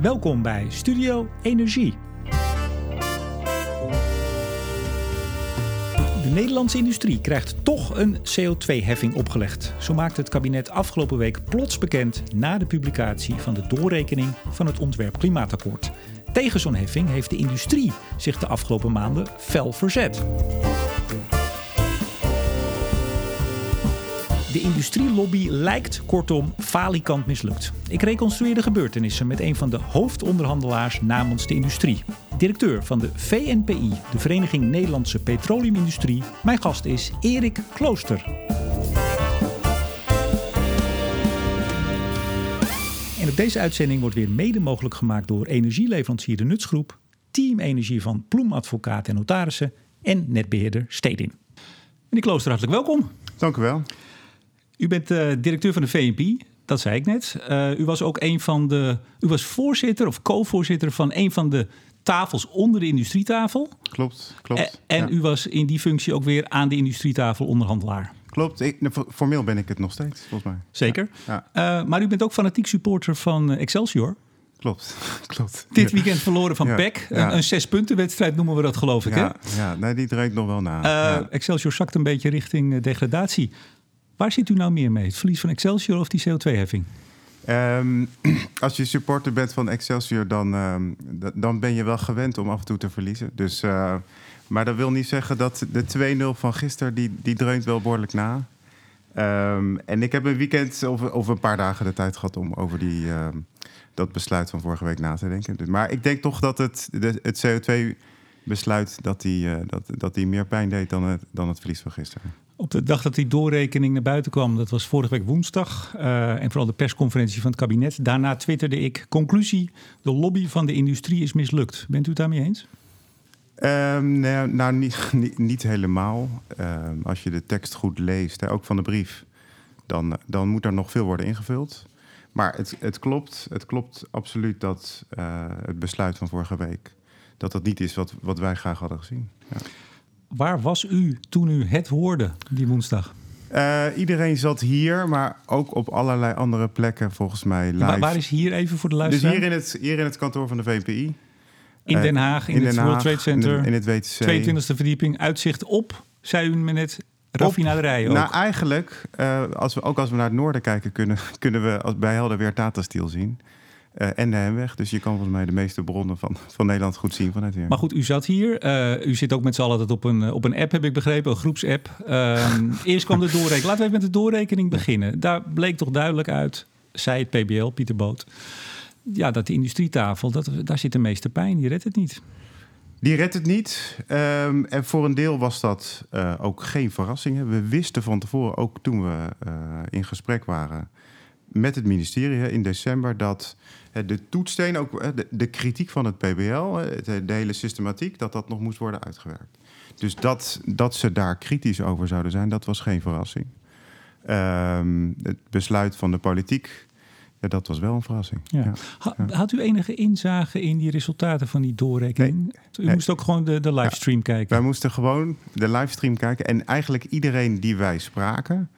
Welkom bij Studio Energie. De Nederlandse industrie krijgt toch een CO2-heffing opgelegd. Zo maakte het kabinet afgelopen week plots bekend na de publicatie van de doorrekening van het ontwerp Klimaatakkoord. Tegen zo'n heffing heeft de industrie zich de afgelopen maanden fel verzet. De industrielobby lijkt kortom falikant mislukt. Ik reconstrueer de gebeurtenissen met een van de hoofdonderhandelaars namens de industrie. Directeur van de VNPI, de Vereniging Nederlandse Petroleumindustrie. Mijn gast is Erik Klooster. En op deze uitzending wordt weer mede mogelijk gemaakt door energieleverancier De Nutsgroep, Team Energie van Ploem Advocaat en Notarissen en netbeheerder Stedin. Meneer Klooster, hartelijk welkom. Dank u wel. U bent uh, directeur van de VNP, dat zei ik net. Uh, u was ook een van de. U was voorzitter of co-voorzitter van een van de tafels onder de industrietafel. Klopt, klopt. En, en ja. u was in die functie ook weer aan de industrietafel onderhandelaar. Klopt, ik, formeel ben ik het nog steeds, volgens mij. Zeker. Ja. Ja. Uh, maar u bent ook fanatiek supporter van Excelsior. Klopt, klopt. Dit weekend verloren van PEC. Een, een zes-punten-wedstrijd noemen we dat, geloof ik. Ja, hè? ja nee, die draait nog wel na. Uh. Excelsior zakt een beetje richting degradatie. Waar zit u nou meer mee? Het verlies van Excelsior of die CO2-heffing? Um, als je supporter bent van Excelsior, dan, um, dan ben je wel gewend om af en toe te verliezen. Dus, uh, maar dat wil niet zeggen dat de 2-0 van gisteren, die, die dreunt wel behoorlijk na. Um, en ik heb een weekend of, of, een paar dagen de tijd gehad om over die, dat besluit van vorige week na te denken. Dus, maar ik denk toch dat het, het CO2-besluit dat die, uh, dat, dat die meer pijn deed dan het, dan het verlies van gisteren. Op de dag dat die doorrekening naar buiten kwam, dat was vorige week woensdag. Uh, en vooral de persconferentie van het kabinet. Daarna twitterde ik: conclusie: de lobby van de industrie is mislukt. Bent u het daarmee eens? Um, nou, nou niet, niet, helemaal. Um, als je de tekst goed leest, hè, ook van de brief, dan, dan moet er nog veel worden ingevuld. Maar het, het klopt, het klopt absoluut dat uh, het besluit van vorige week, dat dat niet is wat, wat wij graag hadden gezien. Ja. Waar was u toen u het hoorde die woensdag? Uh, iedereen zat hier, maar ook op allerlei andere plekken volgens mij live. Waar, waar is hier even voor de luisteraar? Dus hier in het, hier in het kantoor van de VPI. In Den Haag, in, in het Den World Trade Center. In, in het WTC. 22e verdieping, uitzicht op, zei u me net, raffinaderijen ook. Nou, eigenlijk, uh, als we, ook als we naar het noorden kijken... kunnen, kunnen we als bij Helder weer Tata Steel zien... Uh, en de Hemweg. Dus je kan volgens mij de meeste bronnen van, van Nederland goed zien vanuit hier. Maar goed, u zat hier. Uh, u zit ook met z'n allen op een, op een app, heb ik begrepen, een groepsapp. Uh, eerst kwam de doorrekening. Laten we even met de doorrekening beginnen. Daar bleek toch duidelijk uit, zei het PBL, Pieter Boot... ja, dat de industrietafel, dat, daar zit de meeste pijn. Die redt het niet. Die redt het niet. Um, en voor een deel was dat uh, ook geen verrassing. We wisten van tevoren, ook toen we in gesprek waren met het ministerie in december, dat de toetssteen, ook de, de kritiek van het PBL, de hele systematiek, dat dat nog moest worden uitgewerkt. Dus dat, dat ze daar kritisch over zouden zijn, dat was geen verrassing. Um, het besluit van de politiek, ja, dat was wel een verrassing. Ja. Ja. Ha, had u enige inzage in die resultaten van die doorrekening? Nee, u nee. moest ook gewoon de, de livestream kijken. Wij moesten gewoon de livestream kijken. En eigenlijk iedereen die wij spraken,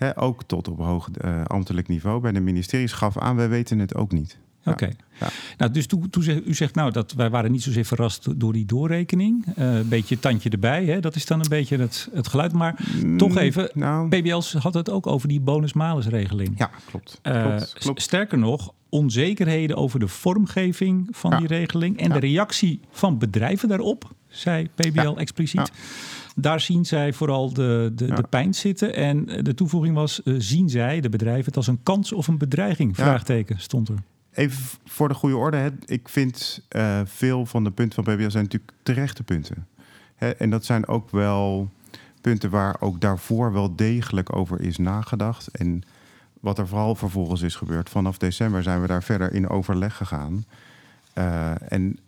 hè, ook tot op hoog uh, ambtelijk niveau bij de ministeries, gaf aan: wij weten het ook niet. Oké. Okay. Ja. Nou, dus toen, toen zegt, u zegt nou dat wij waren niet zozeer verrast door die doorrekening. Uh, een beetje tandje erbij, hè? dat is dan een beetje het, het geluid. Maar mm, toch even, nou, PBL had het ook over die bonus-malus-regeling. Ja, klopt, uh, klopt, klopt. Sterker nog, onzekerheden over de vormgeving van ja. die regeling en de reactie van bedrijven daarop, zei PBL expliciet. Daar zien zij vooral de, de, de pijn zitten. En de toevoeging was, uh, zien zij, de bedrijven, het als een kans of een bedreiging? Vraagteken stond er. Even voor de goede orde. Hè. Ik vind uh, veel van de punten van PBL zijn natuurlijk terechte punten. Hè, en dat zijn ook wel punten waar ook daarvoor wel degelijk over is nagedacht. En wat er vooral vervolgens is gebeurd. Vanaf december zijn we daar verder in overleg gegaan. Uh, en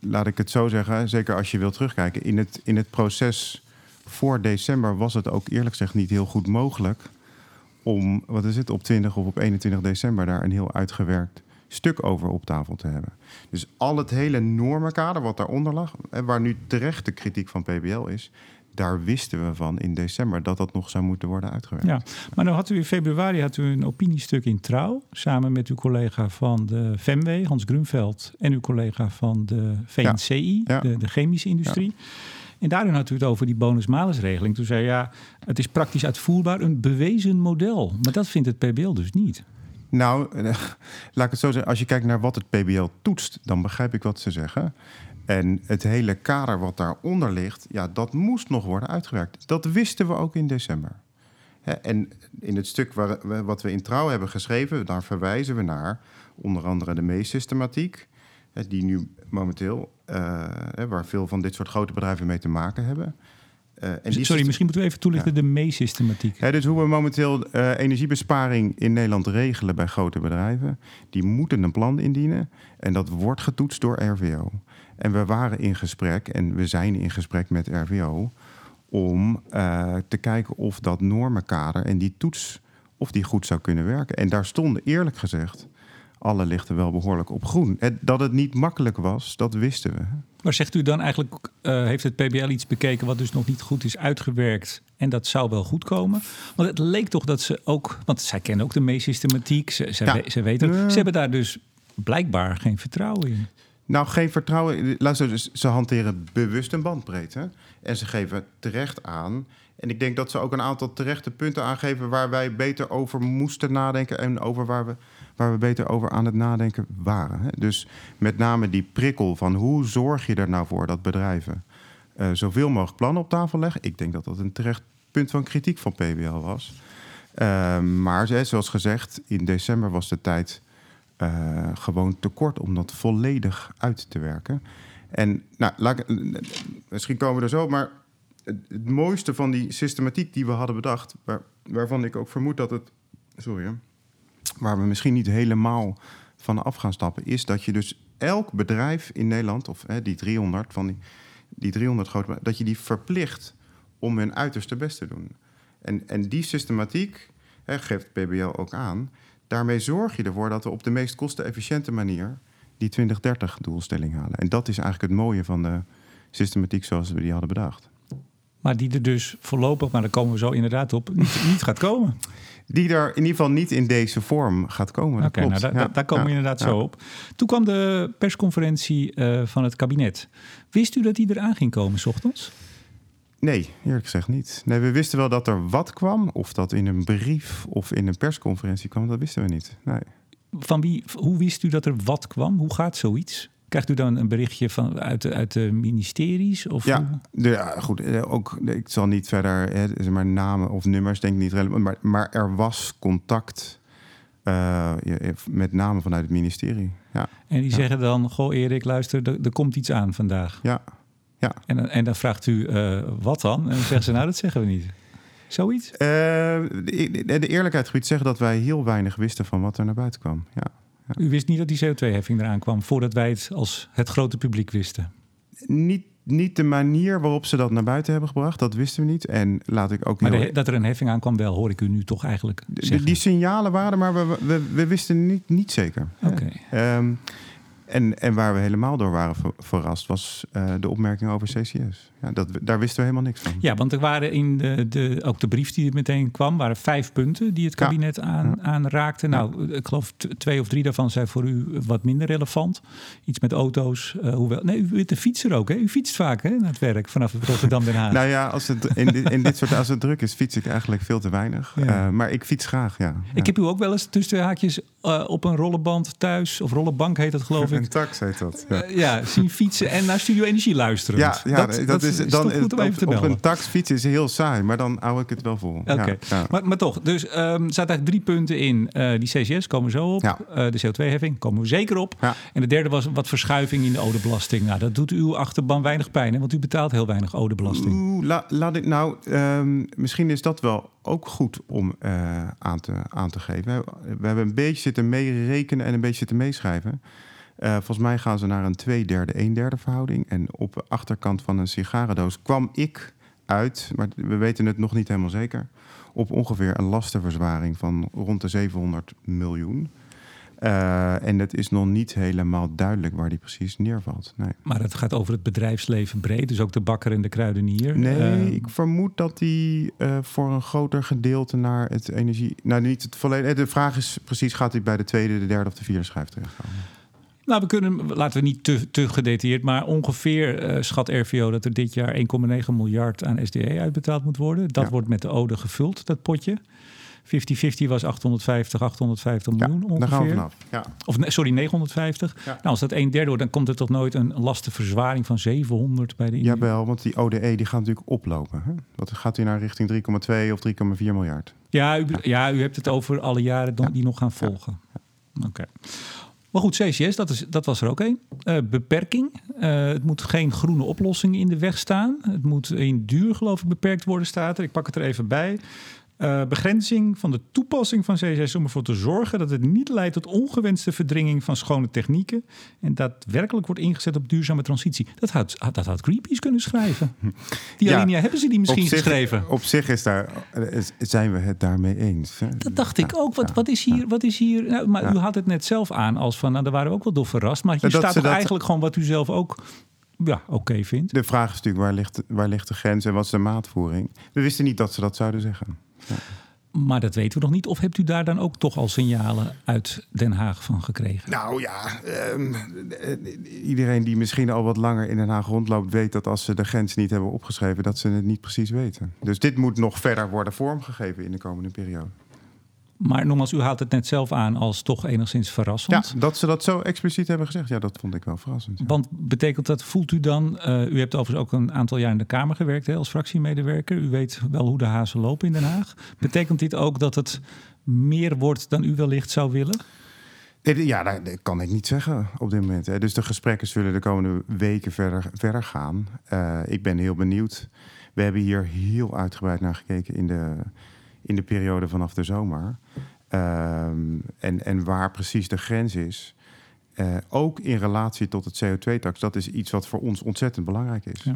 laat ik het zo zeggen, zeker als je wilt terugkijken... in het, in het proces voor december was het ook eerlijk gezegd niet heel goed mogelijk... om, wat is het, op 20 of op 21 december daar een heel uitgewerkt stuk over op tafel te hebben. Dus al het hele normenkader wat daaronder lag, en waar nu terecht de kritiek van PBL is, daar wisten we van in december dat dat nog zou moeten worden uitgewerkt. Ja, maar dan had u in februari had u een opiniestuk in Trouw, samen met uw collega van de FEMW, Hans Grunveld, en uw collega van de VNCI, De, de, chemische industrie. En daarin had u het over die bonus-malus-regeling. Toen zei ja, het is praktisch uitvoerbaar, een bewezen model. Maar dat vindt het PBL dus niet. Nou, laat ik het zo zeggen. Als je kijkt naar wat het PBL toetst, dan begrijp ik wat ze zeggen. En het hele kader wat daaronder ligt, ja, dat moest nog worden uitgewerkt. Dat wisten we ook in december. En in het stuk waar, wat we in trouw hebben geschreven, daar verwijzen we naar onder andere de meesystematiek, die nu momenteel, uh, waar veel van dit soort grote bedrijven mee te maken hebben. Uh, en Sorry, misschien moeten we even toelichten de meesystematiek. Ja, dus hoe we momenteel uh, energiebesparing in Nederland regelen bij grote bedrijven. Die moeten een plan indienen en dat wordt getoetst door RVO. En we waren in gesprek en we zijn in gesprek met RVO om uh, te kijken of dat normenkader en die toets of die goed zou kunnen werken. En daar stonden eerlijk gezegd alle lichten wel behoorlijk op groen. dat het niet makkelijk was, dat wisten we. Maar zegt u dan eigenlijk, uh, heeft het PBL iets bekeken wat dus nog niet goed is uitgewerkt en dat zou wel goed komen? Want het leek toch dat ze ook, want zij kennen ook de meesystematiek, ze, ze, ze weten, ze hebben daar dus blijkbaar geen vertrouwen in. Nou, geen vertrouwen. Luister, ze hanteren bewust een bandbreedte. En ze geven terecht aan. En ik denk dat ze ook een aantal terechte punten aangeven waar wij beter over moesten nadenken. En over waar we, waar we beter over aan het nadenken waren. Dus met name die prikkel van hoe zorg je er nou voor dat bedrijven uh, zoveel mogelijk plannen op tafel leggen. Ik denk dat dat een terecht punt van kritiek van PBL was. Uh, maar zoals gezegd, in december was de tijd uh, gewoon tekort om dat volledig uit te werken. En nou, laat, misschien komen we er zo, maar het, mooiste van die systematiek die we hadden bedacht, waar, waarvan ik ook vermoed dat het, sorry, waar we misschien niet helemaal van af gaan stappen, is dat je dus elk bedrijf in Nederland, of hè, die 300 van die, die 300 grote, dat je die verplicht om hun uiterste best te doen. En, en die systematiek hè, geeft PBL ook aan daarmee zorg je ervoor dat we op de meest kostenefficiënte manier die 2030-doelstelling halen. En dat is eigenlijk het mooie van de systematiek zoals we die hadden bedacht. Maar die er dus voorlopig, maar daar komen we zo inderdaad op, niet, niet gaat komen. Die er in ieder geval niet in deze vorm gaat komen. Oké, nou, daar komen we inderdaad zo op. Toen kwam de persconferentie uh, van het kabinet. Wist u dat die eraan ging komen, s ochtends? Nee, eerlijk gezegd niet. Nee, we wisten wel dat er wat kwam. Of dat in een brief of in een persconferentie kwam, dat wisten we niet. Nee. Van wie, hoe wist u dat er wat kwam? Hoe gaat zoiets? Krijgt u dan een berichtje van, uit, de, uit de ministeries? Of ja, de, ja, goed. Eh, ook, ik zal niet verder, hè, maar namen of nummers, denk ik niet relevant. Maar, maar er was contact, uh, met name vanuit het ministerie. Ja. En die zeggen dan: Goh, Erik, luister, er, er komt iets aan vandaag. Ja, ja. En, en dan vraagt u, uh, wat dan? En dan zeggen ze, nou, dat zeggen we niet. Zoiets? Uh, de, de, eerlijkheid gebied zeggen dat wij heel weinig wisten van wat er naar buiten kwam. Ja. ja. U wist niet dat die CO2-heffing eraan kwam voordat wij het als het grote publiek wisten? Niet, niet de manier waarop ze dat naar buiten hebben gebracht, dat wisten we niet. En laat ik ook. Maar dat er een heffing aankwam, wel, hoor ik u nu toch eigenlijk. Zeggen. Die signalen waren, maar we, we, we wisten niet, niet zeker. Oké. Ehm, en, en waar we helemaal door waren verrast was uh, de opmerking over CCS. Ja, dat, daar wisten we helemaal niks van. Ja, want er waren in de, de, ook de brief die meteen kwam, waren vijf punten die het kabinet aan, ja. aanraakte. Nou, ik geloof twee of drie daarvan zijn voor u wat minder relevant. Iets met auto's. Uh, hoewel, nee, u bent de fietser ook, hè? U fietst vaak hè, naar het werk vanaf Rotterdam Den Haag. nou ja, als het, in, in dit soort, als het druk is, fiets ik eigenlijk veel te weinig. Uh, maar ik fiets graag, ja. Ik heb u ook wel eens tussen haakjes op een rollenband thuis, of rollenbank heet dat geloof ik. Een tax heet dat. Ja. ja, zien fietsen en naar Studio Energie luisteren. Ja, ja dat, dat, is is, dan, goed om even te op, een taxfiets is heel saai, maar dan hou ik het wel vol. Oké, ja, maar, maar toch. Dus um, er zaten eigenlijk drie punten in. Uh, die CCS komen zo op. De CO2-heffing komen we zeker op. En de derde was wat verschuiving in de odebelasting. Nou, dat doet uw achterban weinig pijn, hè? want u betaalt heel weinig odebelasting. Oeh, la, laat ik nou, um, misschien is dat wel ook goed om uh, aan, te, aan te geven. We hebben een beetje zitten meerekenen en een beetje zitten meeschrijven. Uh, volgens mij gaan ze naar een twee derde, een derde verhouding. En op de achterkant van een sigarendoos kwam ik uit, maar we weten het nog niet helemaal zeker, op ongeveer een lastenverzwaring van rond de 700 miljoen. Uh, en het is nog niet helemaal duidelijk waar die precies neervalt. Nee. Maar het gaat over het bedrijfsleven breed, dus ook de bakker en de kruidenier. Nee, uh, ik vermoed dat die uh, voor een groter gedeelte naar het energie. Nou, niet het volledige. De vraag is precies: gaat hij bij de tweede, de derde of de vierde schijf terechtkomen? Nou, we kunnen, laten we niet te, te gedetailleerd, maar ongeveer uh, schat RVO dat er dit jaar 1,9 miljard aan SDE uitbetaald moet worden. Dat ja. wordt met de ode gevuld, dat potje. 50-50 was 850, 850 miljoen ongeveer. Daar gaan we vanaf. Ja. Of sorry, 950. Ja. Nou, als dat een derde wordt, dan komt er toch nooit een lastenverzwaring van 700 bij de Jawel, want die ODE die gaat natuurlijk oplopen. Hè? Wat gaat u naar richting 3,2 of 3,4 miljard? Ja u, ja, u hebt het over alle jaren dan, die nog gaan volgen. Oké. Okay. Maar goed, CCS, dat, is, dat was er ook één. Uh, beperking. Uh, het moet geen groene oplossing in de weg staan. Het moet in duur, geloof ik, beperkt worden, staat er. Ik pak het er even bij. Uh, begrenzing van de toepassing van CCS om ervoor te zorgen dat het niet leidt tot ongewenste verdringing van schone technieken en daadwerkelijk wordt ingezet op duurzame transitie. Dat had, dat had Greenpeace kunnen schrijven. Die ja, alinea hebben ze die misschien zich, geschreven. Op zich is daar, zijn we het daarmee eens. Hè? Dat dacht ik ook. Wat, wat is hier? Wat is hier nou, maar u had het net zelf aan als van, nou, daar waren we ook wel door verrast. Maar hier staat toch eigenlijk gewoon wat u zelf ook ja, oké okay vindt. De vraag is natuurlijk, waar ligt, waar ligt de grens en wat is de maatvoering? We wisten niet dat ze dat zouden zeggen. Maar dat weten we nog niet. Of hebt u daar dan ook toch al signalen uit Den Haag van gekregen? Nou ja, um, iedereen die misschien al wat langer in Den Haag rondloopt, weet dat als ze de grens niet hebben opgeschreven, dat ze het niet precies weten. Dus dit moet nog verder worden vormgegeven in de komende periode. Maar nogmaals, u haalt het net zelf aan als toch enigszins verrassend. Ja, dat ze dat zo expliciet hebben gezegd, ja, dat vond ik wel verrassend. Ja. Want betekent dat, voelt u dan, uh, u hebt overigens ook een aantal jaar in de Kamer gewerkt hè, als fractiemedewerker. U weet wel hoe de hazen lopen in Den Haag. Betekent dit ook dat het meer wordt dan u wellicht zou willen? Ja, dat kan ik niet zeggen op dit moment. Hè. Dus de gesprekken zullen de komende weken verder, verder gaan. Uh, ik ben heel benieuwd. We hebben hier heel uitgebreid naar gekeken in de in de periode vanaf de zomer. Um, en, en waar precies de grens is. Uh, ook in relatie tot het CO2-tax. Dat is iets wat voor ons ontzettend belangrijk is. Ja.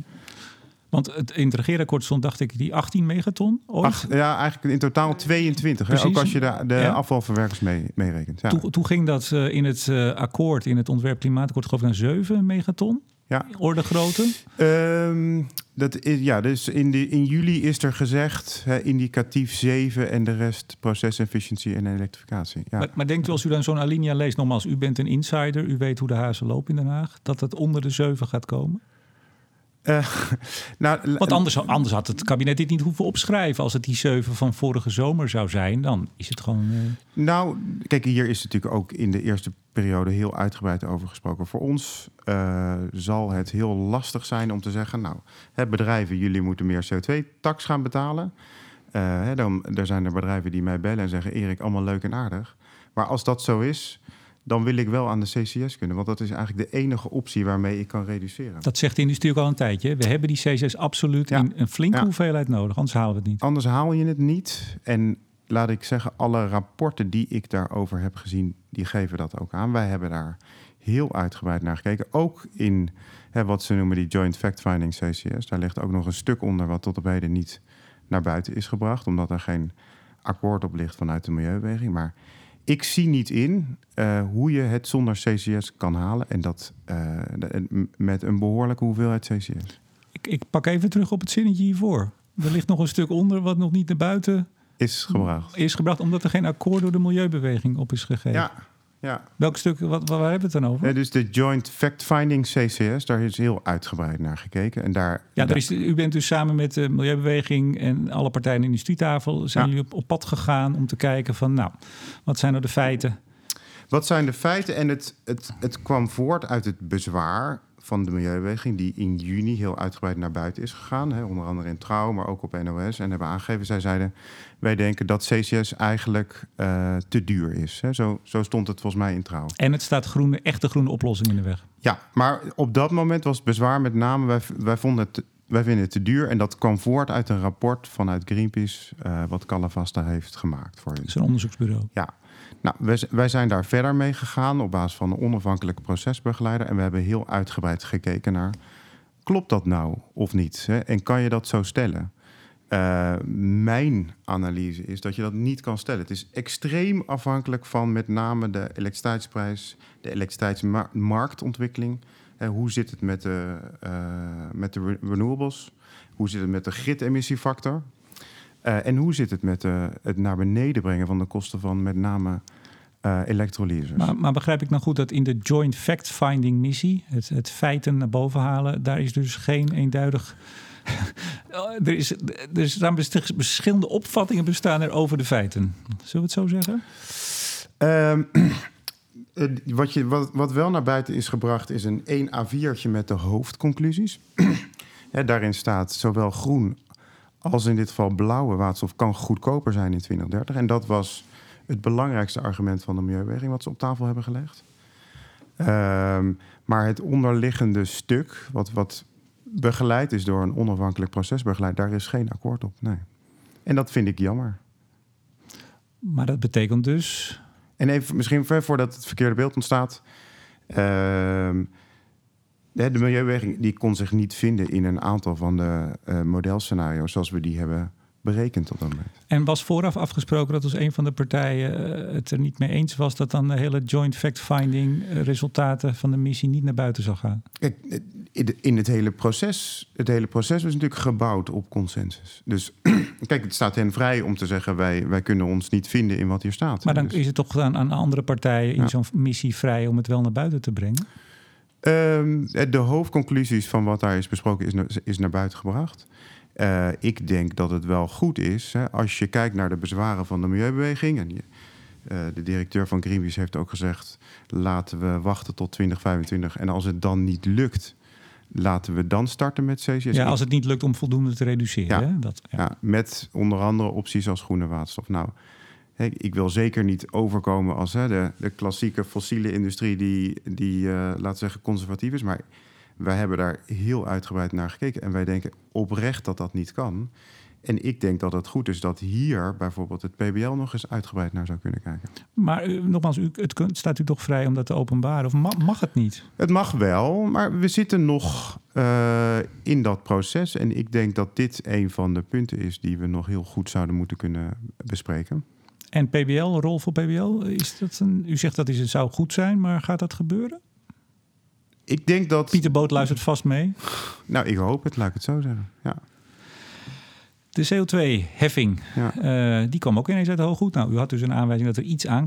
Want het, in het regeerakkoord stond, dacht ik, die 18 megaton? Ach, ja, eigenlijk in totaal 22. Hè? Ook als je de, de ja. afvalverwerkers mee, meerekent. Ja. Toen, ging dat uh, in het uh, akkoord, in het ontwerp klimaatakkoord, geloof ik, naar 7 megaton. Ja. Orde grootte? Um, dat is, ja, dus in, de, in juli is er gezegd hè, indicatief 7 en de rest procesefficiëntie en elektrificatie. Ja. Maar, maar, denkt u als u dan zo'n alinea leest, nogmaals, u bent een insider, u weet hoe de hazen lopen in Den Haag, dat het onder de 7 gaat komen? Uh, nou, Want anders, anders had het kabinet dit niet hoeven opschrijven. Als het die 7 van vorige zomer zou zijn, dan is het gewoon. Uh... Nou, kijk, hier is natuurlijk ook in de eerste periode heel uitgebreid over gesproken. Voor ons uh, zal het heel lastig zijn om te zeggen: Nou, hè, bedrijven, jullie moeten meer CO2-tax gaan betalen. Hè, dan, er zijn er bedrijven die mij bellen en zeggen: Erik, allemaal leuk en aardig. Maar als dat zo is, dan wil ik wel aan de CCS kunnen. Want dat is eigenlijk de enige optie waarmee ik kan reduceren. Dat zegt de industrie ook al een tijdje. We hebben die CCS absoluut ja. in een flinke ja. hoeveelheid nodig. Anders halen we het niet. Anders haal je het niet. En laat ik zeggen, alle rapporten die ik daarover heb gezien, die geven dat ook aan. Wij hebben daar heel uitgebreid naar gekeken. Ook in hè, wat ze noemen die Joint Fact-Finding CCS. Daar ligt ook nog een stuk onder wat tot op heden niet naar buiten is gebracht. Omdat er geen akkoord op ligt vanuit de Milieubeweging. Maar ik zie niet in uh, hoe je het zonder CCS kan halen. En dat uh, met een behoorlijke hoeveelheid CCS. Ik, ik, pak even terug op het zinnetje hiervoor. Er ligt nog een stuk onder wat nog niet naar buiten is gebracht. Is gebracht omdat er geen akkoord door de milieubeweging op is gegeven. Ja, ja. Welk stuk, wat, waar hebben we het dan over? Ja, dus de Joint Fact-Finding CCS, daar is heel uitgebreid naar gekeken. En daar, ja, daar is, u bent dus samen met de Milieubeweging en alle partijen in de industrietafel... zijn ja. jullie op, op pad gegaan om te kijken van, nou, wat zijn nou de feiten? Wat zijn de feiten? En het, het, het kwam voort uit het bezwaar van de Milieubeweging, die in juni heel uitgebreid naar buiten is gegaan. Hè, onder andere in Trouw, maar ook op NOS. En hebben aangegeven, zij zeiden, wij denken dat CCS eigenlijk uh, te duur is. Hè. Zo, zo stond het volgens mij in Trouw. En het staat groene, echte groene oplossing in de weg. Ja, maar op dat moment was het bezwaar met name, wij, wij vonden het wij vinden het te duur. En dat kwam voort uit een rapport vanuit Greenpeace, uh, wat Calavasta heeft gemaakt voor hun. Dat is een onderzoeksbureau. Ja, nou, wij, zijn daar verder mee gegaan op basis van een onafhankelijke procesbegeleider. En we hebben heel uitgebreid gekeken naar, klopt dat nou of niet? Hè? En kan je dat zo stellen? Uh, mijn analyse is dat je dat niet kan stellen. Het is extreem afhankelijk van met name de elektriciteitsprijs, de elektriciteitsmarktontwikkeling. Hoe zit het met de, uh, met de renewables? Hoe zit het met de gridemissiefactor? En hoe zit het met het naar beneden brengen van de kosten van met name uh, elektrolyse. Maar, maar, begrijp ik nou goed dat in de Joint Fact-Finding missie, het, het feiten naar boven halen, daar is dus geen eenduidig. er, is, er staan verschillende opvattingen bestaan er over de feiten. Zullen we het zo zeggen? Um, wat, je, wat, wat wel naar buiten is gebracht is een 1 A4'tje met de hoofdconclusies. ja, daarin staat zowel groen als in dit geval blauwe waterstof kan goedkoper zijn in 2030. En dat was het belangrijkste argument van de milieubeweging wat ze op tafel hebben gelegd. Um, maar het onderliggende stuk, wat, wat begeleid is door een onafhankelijk proces begeleid, daar is geen akkoord op. Nee. En dat vind ik jammer. Maar dat betekent dus. En even misschien voordat het verkeerde beeld ontstaat. Uh, de milieubeweging die kon zich niet vinden in een aantal van de uh, modelscenario's zoals we die hebben berekend tot dat moment. En was vooraf afgesproken dat als een van de partijen eh, het er niet mee eens was, dat dan de hele joint fact-finding eh, resultaten van de missie niet naar buiten zou gaan? Kijk, in het hele proces, het hele proces was natuurlijk gebouwd op consensus. Dus kijk, het staat hen vrij om te zeggen wij, wij kunnen ons niet vinden in wat hier staat. Maar dan dus- is het toch aan, aan andere partijen in zo'n missie vrij om het wel naar buiten te brengen? Um, de hoofdconclusies van wat daar is besproken is, is naar buiten gebracht. Uh, ik denk dat het wel goed is hè, als je kijkt naar de bezwaren van de milieubeweging. En je, uh, de directeur van Greenpeace heeft ook gezegd: laten we wachten tot 2025. En als het dan niet lukt, laten we dan starten met CCS. Ja, als het niet lukt om voldoende te reduceren. Ja, hè? Dat, ja. ja. met onder andere opties als groene waterstof. Nou, ik wil zeker niet overkomen als hè, de, de klassieke fossiele industrie die, die uh, laten we zeggen, conservatief is. Maar wij hebben daar heel uitgebreid naar gekeken en wij denken oprecht dat dat niet kan. En ik denk dat het goed is dat hier bijvoorbeeld het PBL nog eens uitgebreid naar zou kunnen kijken. Maar uh, nogmaals, u, het staat u toch vrij om dat te openbaren? Of mag, mag het niet? Het mag wel, maar we zitten nog uh, in dat proces. En ik denk dat dit een van de punten is die we nog heel goed zouden moeten kunnen bespreken. En PBL, een rol voor PBL, is dat een, u zegt dat is, het zou goed zijn, maar gaat dat gebeuren? Ik denk dat... Pieter Boot luistert vast mee. Nou, ik hoop het, laat ik het zo zeggen. Ja. De CO2-heffing, ja. uh, die kwam ook ineens uit hooggoed. Nou, u had dus een aanwijzing dat er iets aan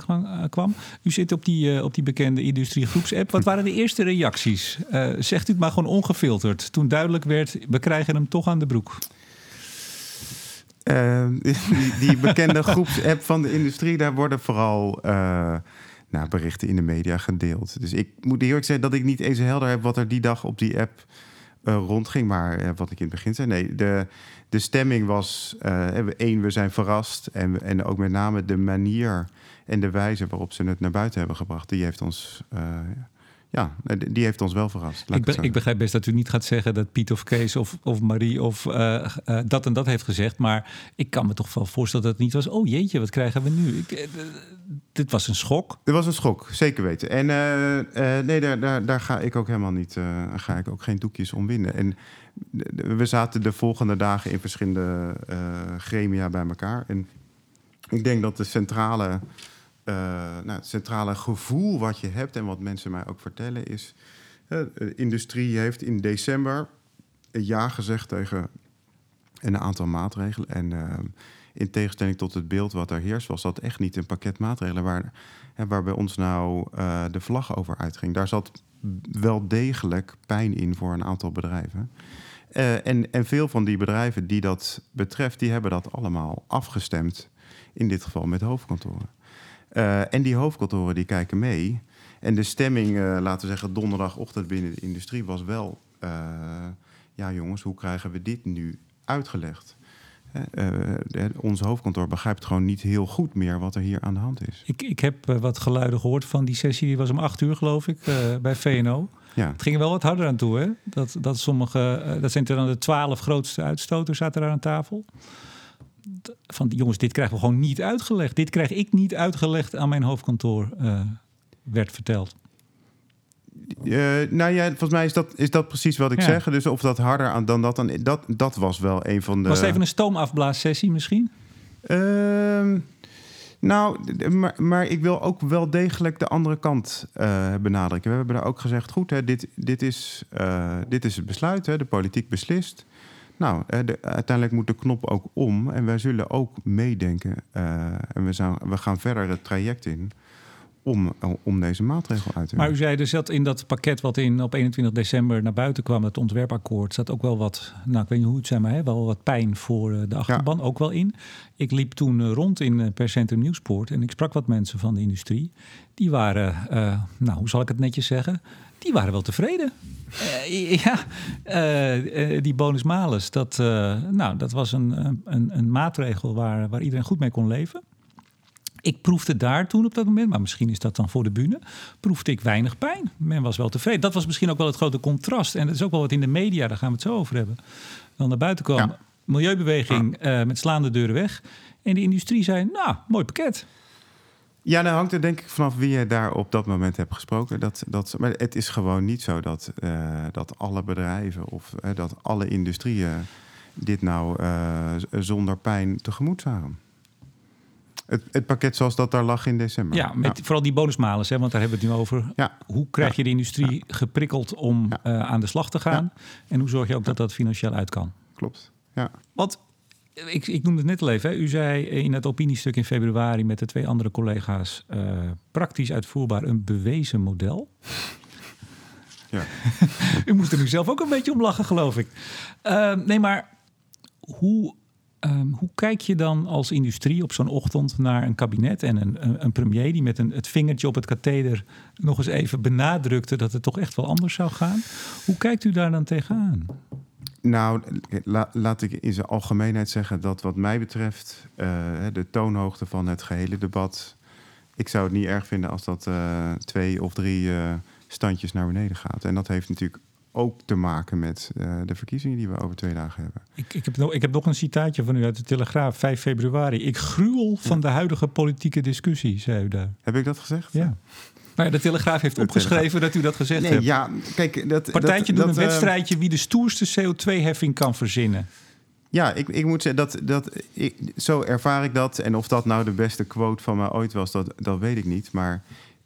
kwam. U zit op die, uh, op die bekende industriegroeps-app. Wat waren de eerste reacties? Uh, zegt u het maar gewoon ongefilterd. Toen duidelijk werd, we krijgen hem toch aan de broek. die, die, bekende groeps-app van de industrie, daar worden vooral nou, berichten in de media gedeeld. Dus ik moet eerlijk zeggen dat ik niet eens helder heb wat er die dag op die app uh, rondging. Maar uh, wat ik in het begin zei, nee, de, de stemming was uh, één, we zijn verrast. En, en ook met name de manier en de wijze waarop ze het naar buiten hebben gebracht, die heeft ons die heeft ons wel verrast. Ik, be, ik, begrijp best dat u niet gaat zeggen dat Piet of Kees of, of Marie of uh, uh, dat en dat heeft gezegd. Maar ik kan me toch wel voorstellen dat het niet was. Oh jeetje, wat krijgen we nu? Ik, uh, dit was een schok. Dit was een schok, zeker weten. En nee, daar, daar, daar, ga ik ook helemaal niet. ga ik ook geen doekjes om winnen. En we zaten de volgende dagen in verschillende gremia bij elkaar. En ik denk dat de centrale uh, nou, het centrale gevoel wat je hebt en wat mensen mij ook vertellen is... De industrie heeft in december ja gezegd tegen een aantal maatregelen. En uh, in tegenstelling tot het beeld wat er heerst, was dat echt niet een pakket maatregelen waar, waar bij ons nou de vlag over uitging. Daar zat wel degelijk pijn in voor een aantal bedrijven. en, en veel van die bedrijven die dat betreft, die hebben dat allemaal afgestemd. In dit geval met hoofdkantoren. Uh, en die hoofdkantoren die kijken mee. En de stemming, uh, laten we zeggen, donderdagochtend binnen de industrie was wel... Uh, ja jongens, hoe krijgen we dit nu uitgelegd? ons hoofdkantoor begrijpt gewoon niet heel goed meer wat er hier aan de hand is. Ik, ik heb wat geluiden gehoord van die sessie, die was om acht uur geloof ik, bij VNO. Ja. Het ging er wel wat harder aan toe, hè? Dat, dat sommige, dat zijn dan de twaalf grootste uitstoters zaten daar aan tafel van jongens, dit krijgen we gewoon niet uitgelegd. Dit krijg ik niet uitgelegd aan mijn hoofdkantoor, uh, werd verteld. nou ja, volgens mij is dat, is dat precies wat ik zeg. Dus of dat harder aan dan dat, dan, dat, dat was wel een van de. Was het even een stoomafblaassessie misschien? Uh, nou, maar, maar, ik wil ook wel degelijk de andere kant uh, benadrukken. We hebben daar ook gezegd: goed, hè, dit, dit, is, uh, dit is het besluit, hè, de politiek beslist. Nou, de, uiteindelijk moet de knop ook om en wij zullen ook meedenken. Uh, en we, zijn, we gaan verder het traject in om, om deze maatregel uit te Maar u zei, er zat in dat pakket wat in, op 21 december naar buiten kwam, het ontwerpakkoord, zat ook wel wat, nou ik weet niet hoe het zijn, maar hè, wel wat pijn voor eh, de achterban ook wel in. Ik liep toen eh, rond in uh, per Centrum Nieuwsport en ik sprak wat mensen van de industrie. Die waren, nou hoe zal ik het netjes zeggen, die waren wel tevreden. ja, die bonus-malus, dat, nou, dat was een, een, een maatregel waar, waar iedereen goed mee kon leven. Ik proefde daar toen op dat moment, maar misschien is dat dan voor de bühne, proefde ik weinig pijn. Men was wel tevreden. Dat was misschien ook wel het grote contrast. En dat is ook wel wat in de media, daar gaan we het zo over hebben, dan naar buiten kwam. Milieubeweging uh, met slaande deuren weg. En de industrie zei, nou, mooi pakket. Ja, dan hangt er denk ik vanaf wie je daar op dat moment hebt gesproken. Dat, dat, maar het is gewoon niet zo dat, uh, dat alle bedrijven of uh, dat alle industrieën dit nou zonder pijn tegemoet zagen. Het, het, pakket zoals dat daar lag in december. Ja, met vooral die bonusmalen, hè, want daar hebben we het nu over. Ja. Hoe krijg je de industrie geprikkeld om aan de slag te gaan? En hoe zorg je ook dat dat financieel uit kan? Klopt, ja. Want ik, ik noemde het net al even. Hè. U zei in het opiniestuk in februari met de twee andere collega's... Uh, praktisch uitvoerbaar een bewezen model. Ja. U moest er nu zelf ook een beetje om lachen, geloof ik. Uh, nee, maar hoe Ehm, hoe kijk je dan als industrie op zo'n ochtend naar een kabinet en een, een, premier die met een, het vingertje op het katheder nog eens even benadrukte dat het toch echt wel anders zou gaan? Hoe kijkt u daar dan tegenaan? Nou, laat ik in zijn algemeenheid zeggen dat wat mij betreft uh, de toonhoogte van het gehele debat. Ik zou het niet erg vinden als dat uh, twee of drie uh, standjes naar beneden gaat. En dat heeft natuurlijk ook te maken met de verkiezingen die we over twee dagen hebben. Ik, ik, heb nog, ik heb nog een citaatje van u uit de Telegraaf, 5 februari. Ik gruwel van de huidige politieke discussie, zei u daar. Heb ik dat gezegd? Ja. Maar de Telegraaf heeft opgeschreven dat u dat gezegd nee, hebt. Ja, kijk, dat, Partijtje dat, doen een wedstrijdje wie de stoerste CO2-heffing kan verzinnen. Ja, ik, ik moet zeggen, dat, dat, ik, zo ervaar ik dat. En of dat nou de beste quote van mij ooit was, dat, dat weet ik niet. Maar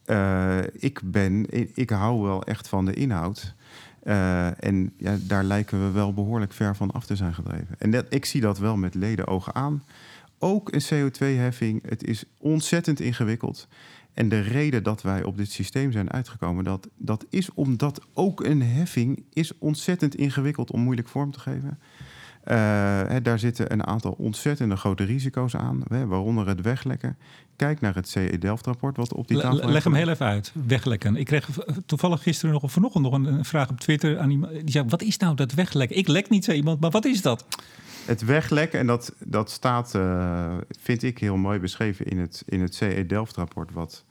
uh, ik ben, ik, ik hou wel echt van de inhoud. Uh, en ja, daar lijken we wel behoorlijk ver van af te zijn gedreven. En dat, ik zie dat wel met leden ogen aan. Ook een CO2-heffing, het is ontzettend ingewikkeld. En de reden dat wij op dit systeem zijn uitgekomen, dat, dat is omdat ook een heffing is ontzettend ingewikkeld om moeilijk vorm te geven. Uh, hè, daar zitten een aantal ontzettende grote risico's aan, hè, waaronder het weglekken. Kijk naar het CE Delft-rapport wat op die tafel Leg hem heel even uit, weglekken. Ik kreeg toevallig gisteren nog of vanochtend nog een, vraag op Twitter aan iemand. Die zei, wat is nou dat weglekken? Ik lek niet, zei iemand, maar wat is dat? Het weglekken, en dat, dat staat, uh, vind ik, heel mooi beschreven in het, in het CE Delft-rapport... wat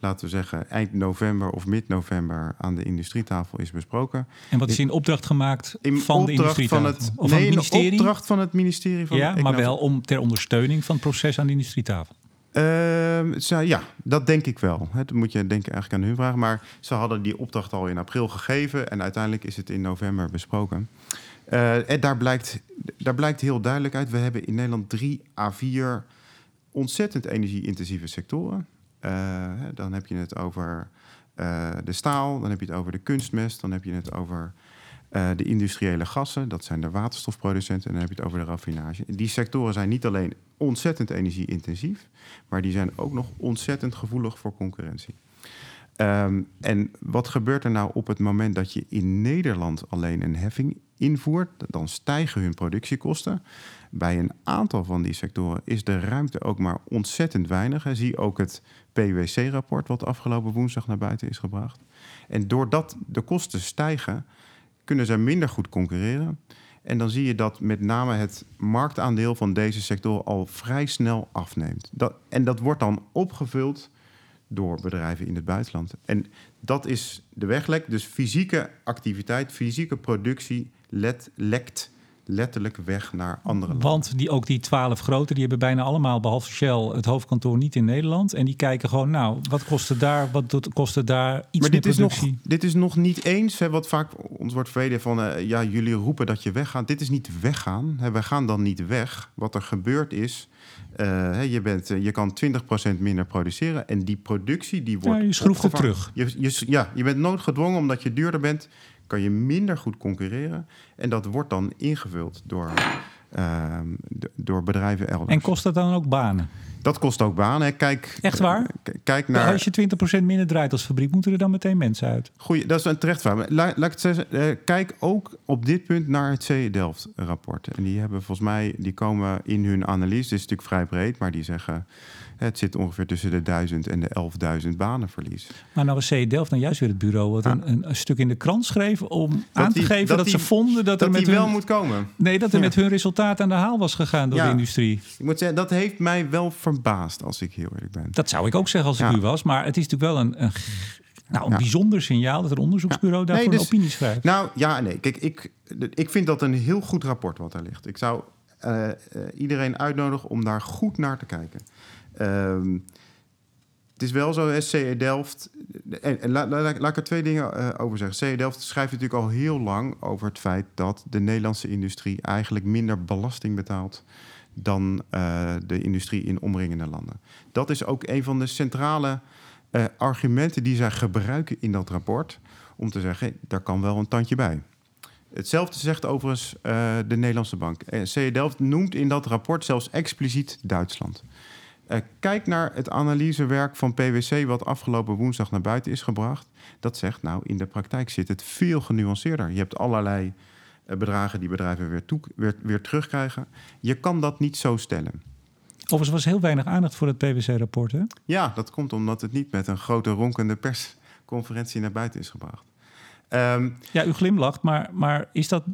laten we zeggen, eind november of mid-november aan de industrietafel is besproken. En wat is in opdracht gemaakt in van de industrietafel? Van het, of nee, van het ministerie? in opdracht van het ministerie. Van ja, maar wel om ter ondersteuning van het proces aan de industrietafel. Uh, ja, dat denk ik wel. Dat moet je denken eigenlijk aan hun vragen. Maar ze hadden die opdracht al in april gegeven en uiteindelijk is het in november besproken. Uh, en daar blijkt, daar blijkt heel duidelijk uit: we hebben in Nederland drie à vier ontzettend energie-intensieve sectoren. Uh, dan heb je het over uh, de staal, dan heb je het over de kunstmest, dan heb je het over uh, de industriële gassen, dat zijn de waterstofproducenten, en dan heb je het over de raffinage. Die sectoren zijn niet alleen ontzettend energie-intensief, maar die zijn ook nog ontzettend gevoelig voor concurrentie. Um, en wat gebeurt er nou op het moment dat je in Nederland alleen een heffing invoert? Dan stijgen hun productiekosten. Bij een aantal van die sectoren is de ruimte ook maar ontzettend weinig. Zie ook het PwC-rapport wat afgelopen woensdag naar buiten is gebracht. En doordat de kosten stijgen, kunnen ze minder goed concurreren. En dan zie je dat met name het marktaandeel van deze sector al vrij snel afneemt. Dat, en dat wordt dan opgevuld door bedrijven in het buitenland. En dat is de weglek. Dus fysieke activiteit, fysieke productie let, lekt letterlijk weg naar andere landen. Want die, ook die twaalf grote, die hebben bijna allemaal, behalve Shell, het hoofdkantoor niet in Nederland. En die kijken gewoon, nou, wat kost het daar, wat kost het daar, iets maar meer dit is, nog, productie. dit is nog niet eens hè, wat vaak ons wordt verweden van... eh, ja, jullie roepen dat je weggaat. Dit is niet weggaan. Hè, wij gaan dan niet weg. Wat er gebeurt is... eh, je, bent, eh, je kan 20% minder produceren en die productie die wordt Ja, je schroeft het terug. Je, je, ja, je bent noodgedwongen omdat je duurder bent, kan je minder goed concurreren. En dat wordt dan ingevuld door, ehm, door bedrijven elders. En kost dat dan ook banen? dat kost ook banen. hè. Kijk, Echt waar? Kijk naar. Als je 20% minder draait als fabriek, moeten er dan meteen mensen uit? Goeie, dat is een terecht vraag. Laat ik het zeggen, eh, kijk ook op dit punt naar het CE Delft rapport. En die hebben volgens mij, die komen in hun analyse, dit is natuurlijk vrij breed, maar die zeggen het zit ongeveer tussen de 1000 en de 11.000 banenverlies. Maar nou was C Delft dan juist weer het bureau wat een, een, een stuk in de krant schreef om aan te die- geven dat dat, ze vonden dat, Dat er met wel hun, moet komen. nee, dat er Ja. met hun resultaat aan de haal was gegaan door Ja. de industrie. Ik moet zeggen, dat heeft mij wel verbaasd, als ik heel eerlijk ben. Dat zou ik ook zeggen als ik Ja. u was. Maar het is natuurlijk wel een, een, nou, een Ja. bijzonder signaal dat een onderzoeksbureau Ja. daarvoor Nee, een dus- opinie schrijft. Nou ja, nee. Kijk, ik, ik vind dat een heel goed rapport wat daar ligt. Ik zou eh, eh, iedereen uitnodigen om daar goed naar te kijken. Ehm, het is wel zo, SCE Delft. En, en la- la- la- laat ik er twee dingen eh, over zeggen. CE Delft schrijft natuurlijk al heel lang over het feit dat de Nederlandse industrie eigenlijk minder belasting betaalt dan eh, de industrie in omringende landen. Dat is ook een van de centrale eh, argumenten die zij gebruiken in dat rapport. Om te zeggen, daar kan wel een tandje bij. Hetzelfde zegt overigens de Nederlandse bank. CE Delft noemt in dat rapport zelfs expliciet Duitsland. Eh, kijk naar het analysewerk van PwC, wat afgelopen woensdag naar buiten is gebracht. Dat zegt, nou, in de praktijk zit het veel genuanceerder. Je hebt allerlei eh, bedragen die bedrijven weer, toe, weer, weer terugkrijgen. Je kan dat niet zo stellen. Overigens was heel weinig aandacht voor het PwC-rapport. hè? Ja, dat komt omdat het niet met een grote ronkende persconferentie naar buiten is gebracht. Ehm, Ja, u glimlacht, maar, maar is dat...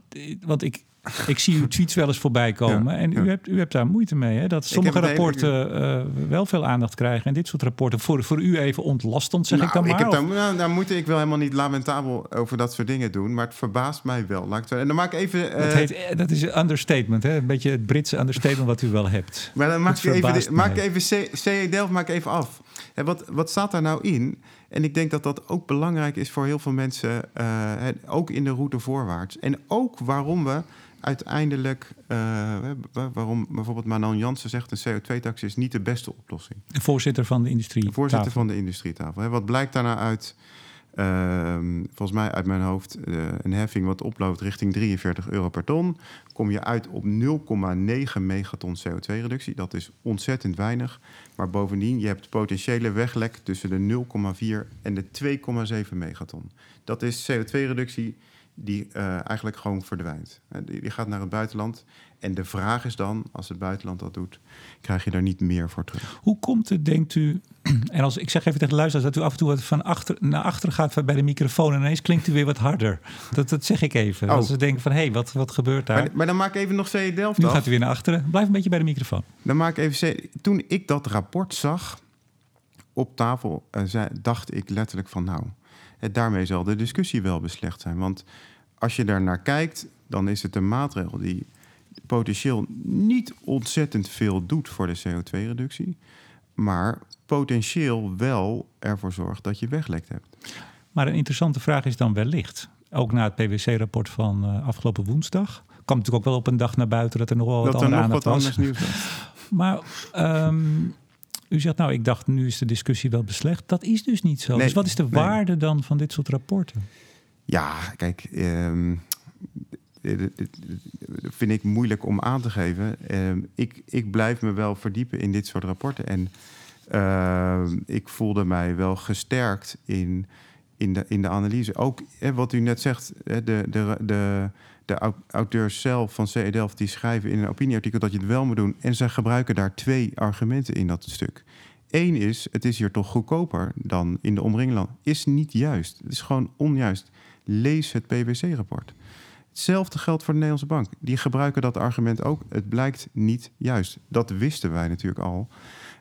Want ik, ik zie uw tweets wel eens voorbij komen. Ja, en u, ja. hebt, u hebt daar moeite mee, hè? Dat Ik sommige heb hele- rapporten eh, wel veel aandacht krijgen. En dit soort rapporten voor, voor u even ontlastend, zeg nou, ik dan maar. heb of- daar, nou, daar moet ik wel helemaal niet lamentabel over dat soort dingen doen. Maar het verbaast mij wel. Laat ik en dan maak ik even... dat, eh, heet, eh, dat is een understatement, hè? Een beetje het Britse understatement wat u wel hebt. Maar dan maak ik even, de- maak even C- CE Delft maak even af. En wat, wat staat daar nou in? En ik denk dat dat ook belangrijk is voor heel veel mensen, eh, ook in de route voorwaarts. En ook waarom we uiteindelijk, eh, wa- waarom bijvoorbeeld Manon Jansen zegt... een CO2-tax is niet de beste oplossing. De voorzitter van de industrie. De voorzitter van de industrietafel. Hè, wat blijkt daar nou uit? Ehm, volgens mij uit mijn hoofd eh, een heffing wat oploopt richting 43 euro per ton. Kom je uit op 0,9 megaton CO2-reductie. Dat is ontzettend weinig. Maar bovendien, je hebt potentiële weglek tussen de 0,4 en de 2,7 megaton. Dat is CO2-reductie die eh, eigenlijk gewoon verdwijnt. Eh, Die, die gaat naar het buitenland. En de vraag is dan, als het buitenland dat doet, krijg je daar niet meer voor terug. Hoe komt het, denkt u... En als ik zeg even tegen de luisteraars dat u af en toe wat van achter naar achter gaat bij de microfoon... en ineens klinkt u weer wat harder. Dat, dat zeg ik even. Oh. Als ze denken van, hé, hey, wat, wat gebeurt daar? Maar, maar dan maak ik even nog CE Delft nu af. gaat u weer naar achteren. Blijf een beetje bij de microfoon. Dan maak ik even. C- Toen ik dat rapport zag op tafel, eh, zei, dacht ik letterlijk van nou, eh, daarmee zal de discussie wel beslecht zijn. Want als je daar naar kijkt, dan is het een maatregel die potentieel niet ontzettend veel doet voor de CO2-reductie, maar potentieel wel ervoor zorgt dat je weglekt hebt. Maar een interessante vraag is dan wellicht... ook na het PwC-rapport van eh, afgelopen woensdag... kwam natuurlijk ook wel op een dag naar buiten... dat er nog wel wat dat er andere nog aandacht wat was. anders nieuws was. Maar ehm, u zegt, nou, ik dacht, nu is de discussie wel beslecht. Dat is dus niet zo. Nee, dus wat is de nee. waarde dan van dit soort rapporten? Ja, kijk, ehm, vind ik moeilijk om aan te geven. Ehm, ik, ik blijf me wel verdiepen in dit soort rapporten. En ehm, ik voelde mij wel gesterkt in, in, de, in de analyse. Ook hè, wat u net zegt, hè, de, de, de, de au- auteurs zelf van CE Delft... die schrijven in een opinieartikel dat je het wel moet doen. En ze gebruiken daar twee argumenten in dat stuk. Eén is, het is hier toch goedkoper dan in de omringende landen. Is niet juist. Het is gewoon onjuist. Lees het PwC-rapport. Hetzelfde geldt voor de Nederlandse bank. Die gebruiken dat argument ook. Het blijkt niet juist. Dat wisten wij natuurlijk al.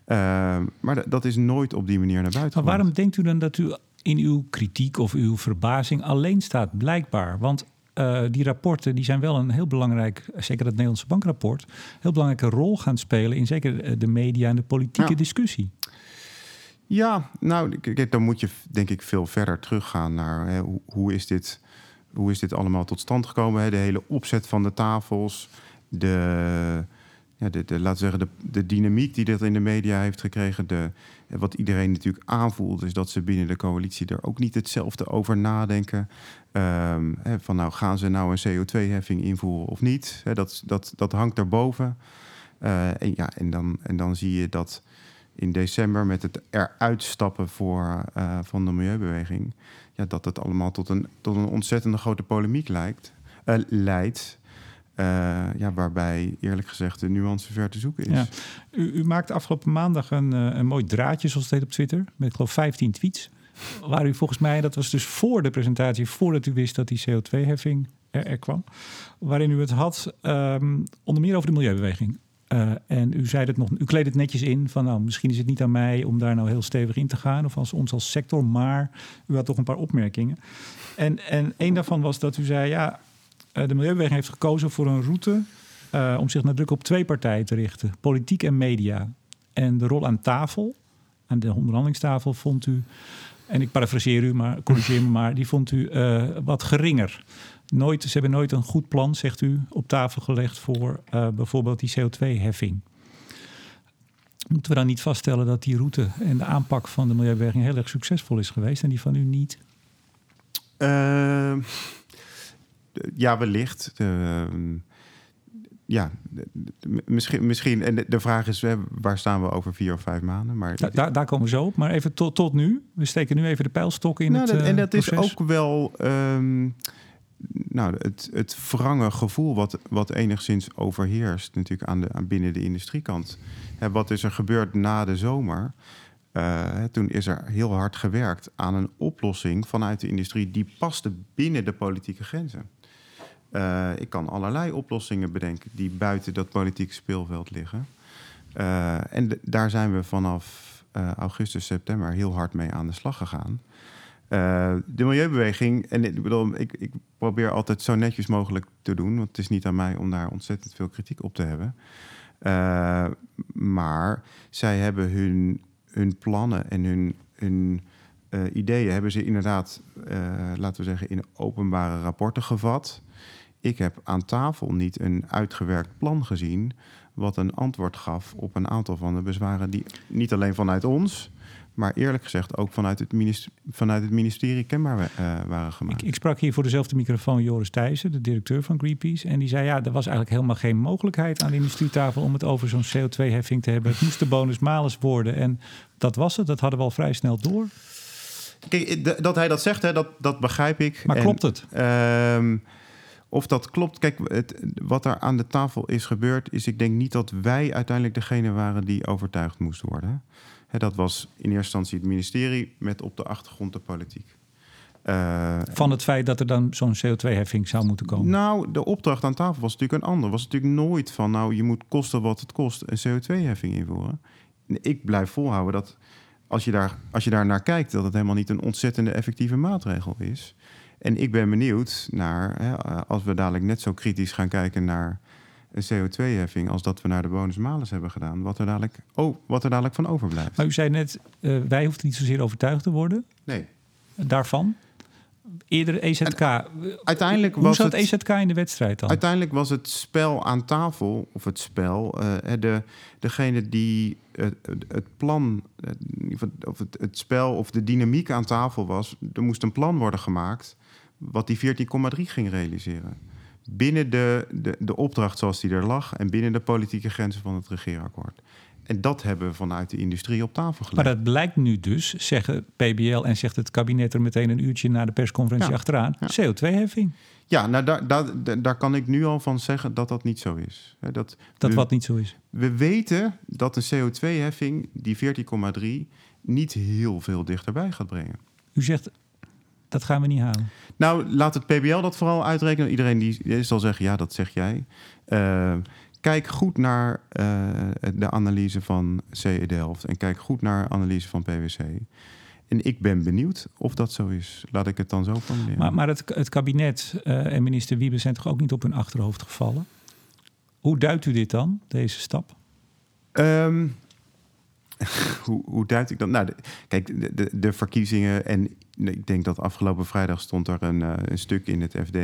Ehm, maar dat is nooit op die manier naar buiten Maar waarom denkt u dan dat u in uw kritiek of uw verbazing alleen staat? Blijkbaar. Want uh, die rapporten die zijn wel een heel belangrijk, zeker het Nederlandse bankrapport, heel belangrijke rol gaan spelen in zeker de media en de politieke discussie. Ja, nou, dan moet je denk ik veel verder teruggaan naar hè, hoe, hoe, is dit, hoe is dit allemaal tot stand gekomen? De hele opzet van de tafels, de, ja, de, de, zeggen, de, de dynamiek die dit in de media heeft gekregen. De, wat iedereen natuurlijk aanvoelt, is dat ze binnen de coalitie er ook niet hetzelfde over nadenken. Hè, van nou, gaan ze nou een CO2-heffing invoeren of niet? Dat, dat, dat hangt erboven. Uh, en, ja, en, dan, en dan zie je dat in december met het eruit stappen voor, uh, van de milieubeweging, ja, dat het allemaal tot een, tot een ontzettende grote polemiek lijkt, uh, leidt. Uh, ja, waarbij eerlijk gezegd de nuance ver te zoeken is. Ja. U, u maakte afgelopen maandag een, een mooi draadje, zoals het heet op Twitter, met ik geloof 15 tweets. Waar u volgens mij, dat was dus voor de presentatie, voordat u wist dat die CO2-heffing er, er, kwam. Waarin u het had um, onder meer over de milieubeweging. Uh, en u zei het nog, u kleed het netjes in van nou, misschien is het niet aan mij om daar nou heel stevig in te gaan of als ons als sector, maar u had toch een paar opmerkingen. En, en een daarvan was dat u zei, ja, uh, de Milieubeweging heeft gekozen voor een route uh, om zich nadrukkelijk op twee partijen te richten, politiek en media. En de rol aan tafel, aan de onderhandelingstafel, vond u, en ik parafraseer u, maar corrigeer me maar, die vond u wat geringer nooit, ze hebben nooit een goed plan, zegt u, op tafel gelegd voor uh, bijvoorbeeld die CO2-heffing. Moeten we dan niet vaststellen dat die route en de aanpak van de milieubeweging heel erg succesvol is geweest en die van u niet? Uh, ja, wellicht. Uh, ja, misschien, misschien. En de, vraag is, waar staan we over vier of vijf maanden? Maar da, daar, daar komen we zo op. Maar even tot, tot nu. We steken nu even de pijlstok in nou, het En dat is ook wel... Um, nou, het, het gevoel wat, wat enigszins overheerst, natuurlijk aan de, aan binnen de industriekant. Wat is er gebeurd na de zomer? Uh, toen is er heel hard gewerkt aan een oplossing vanuit de industrie die paste binnen de politieke grenzen. Uh, ik kan allerlei oplossingen bedenken die buiten dat politieke speelveld liggen. Uh, en daar zijn we vanaf augustus, september heel hard mee aan de slag gegaan. Uh, de milieubeweging, en ik bedoel, ik, ik, probeer altijd zo netjes mogelijk te doen, want het is niet aan mij om daar ontzettend veel kritiek op te hebben. Uh, maar zij hebben hun, hun plannen en hun, hun uh, ideeën hebben ze inderdaad, laten we zeggen, in openbare rapporten gevat. Ik heb aan tafel niet een uitgewerkt plan gezien, wat een antwoord gaf op een aantal van de bezwaren die niet alleen vanuit ons, maar eerlijk gezegd ook vanuit het ministerie, vanuit het ministerie kenbaar uh, waren gemaakt. Ik, ik, sprak hier voor dezelfde microfoon Joris Thijssen, de directeur van Greenpeace. En die zei, ja, er was eigenlijk helemaal geen mogelijkheid aan de industrietafel om het over zo'n CO2-heffing te hebben. Het moest de bonus-malus worden. En dat was het, dat hadden we al vrij snel door. Kijk, dat hij dat zegt, hè, dat, dat begrijp ik. Maar klopt het? Uh, of dat klopt, kijk, het, wat er aan de tafel is gebeurd, is ik denk niet dat wij uiteindelijk degene waren die overtuigd moesten worden dat was in eerste instantie het ministerie met op de achtergrond de politiek. Uh, van het feit dat er dan zo'n CO2-heffing zou moeten komen? Nou, de opdracht aan tafel was natuurlijk een ander. Was natuurlijk nooit van, nou, je moet kosten wat het kost een CO2-heffing invoeren. Ik blijf volhouden dat als je, daar, als je daar naar kijkt, dat het helemaal niet een ontzettende effectieve maatregel is. En ik ben benieuwd naar, hè, als we dadelijk net zo kritisch gaan kijken naar een CO2-heffing als dat we naar de bonus-malus hebben gedaan, wat er dadelijk, oh, wat er dadelijk van overblijft. Maar u zei net, uh, wij hoeven niet zozeer overtuigd te worden. Nee. Daarvan? Eerder EZK. uiteindelijk Hoe was zat het, EZK in de wedstrijd dan? Uiteindelijk was het spel aan tafel, of het spel, uh, de, degene die het, het plan, of het, het spel of de dynamiek aan tafel was, er moest een plan worden gemaakt wat die 14,3 ging realiseren binnen de, de, de opdracht zoals die er lag en binnen de politieke grenzen van het regeerakkoord. En dat hebben we vanuit de industrie op tafel gelegd. Maar dat blijkt nu dus, zeggen PBL en zegt het kabinet er meteen een uurtje na de persconferentie achteraan, CO2-heffing. Ja, nou daar, daar, daar kan ik nu al van zeggen dat dat niet zo is. Dat, dat wat niet zo is? We weten dat een CO2-heffing, die 14,3, niet heel veel dichterbij gaat brengen. U zegt dat gaan we niet halen. Nou, laat het PBL dat vooral uitrekenen. Iedereen die zal zeggen, ja, dat zeg jij. Uh, kijk goed naar uh, de analyse van CE Delft en kijk goed naar de analyse van PwC. En ik ben benieuwd of dat zo is. Laat ik het dan zo formuleren. Maar, maar het, het kabinet uh, en minister Wiebe zijn toch ook niet op hun achterhoofd gevallen? Hoe duidt u dit dan, deze stap? Um, hoe, hoe duid ik dat? Nou, kijk, de, de, verkiezingen. En ik denk dat afgelopen vrijdag stond er een, uh, een stuk in het FD.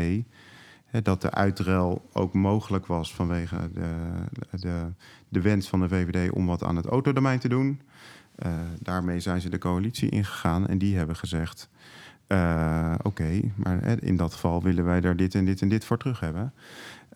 Hè, dat de uitruil ook mogelijk was vanwege de, de, wens van de VVD om wat aan het autodomein te doen. Uh, daarmee zijn ze de coalitie ingegaan en die hebben gezegd. Uh, Oké, maar in dat geval willen wij daar dit en dit en dit voor terug hebben.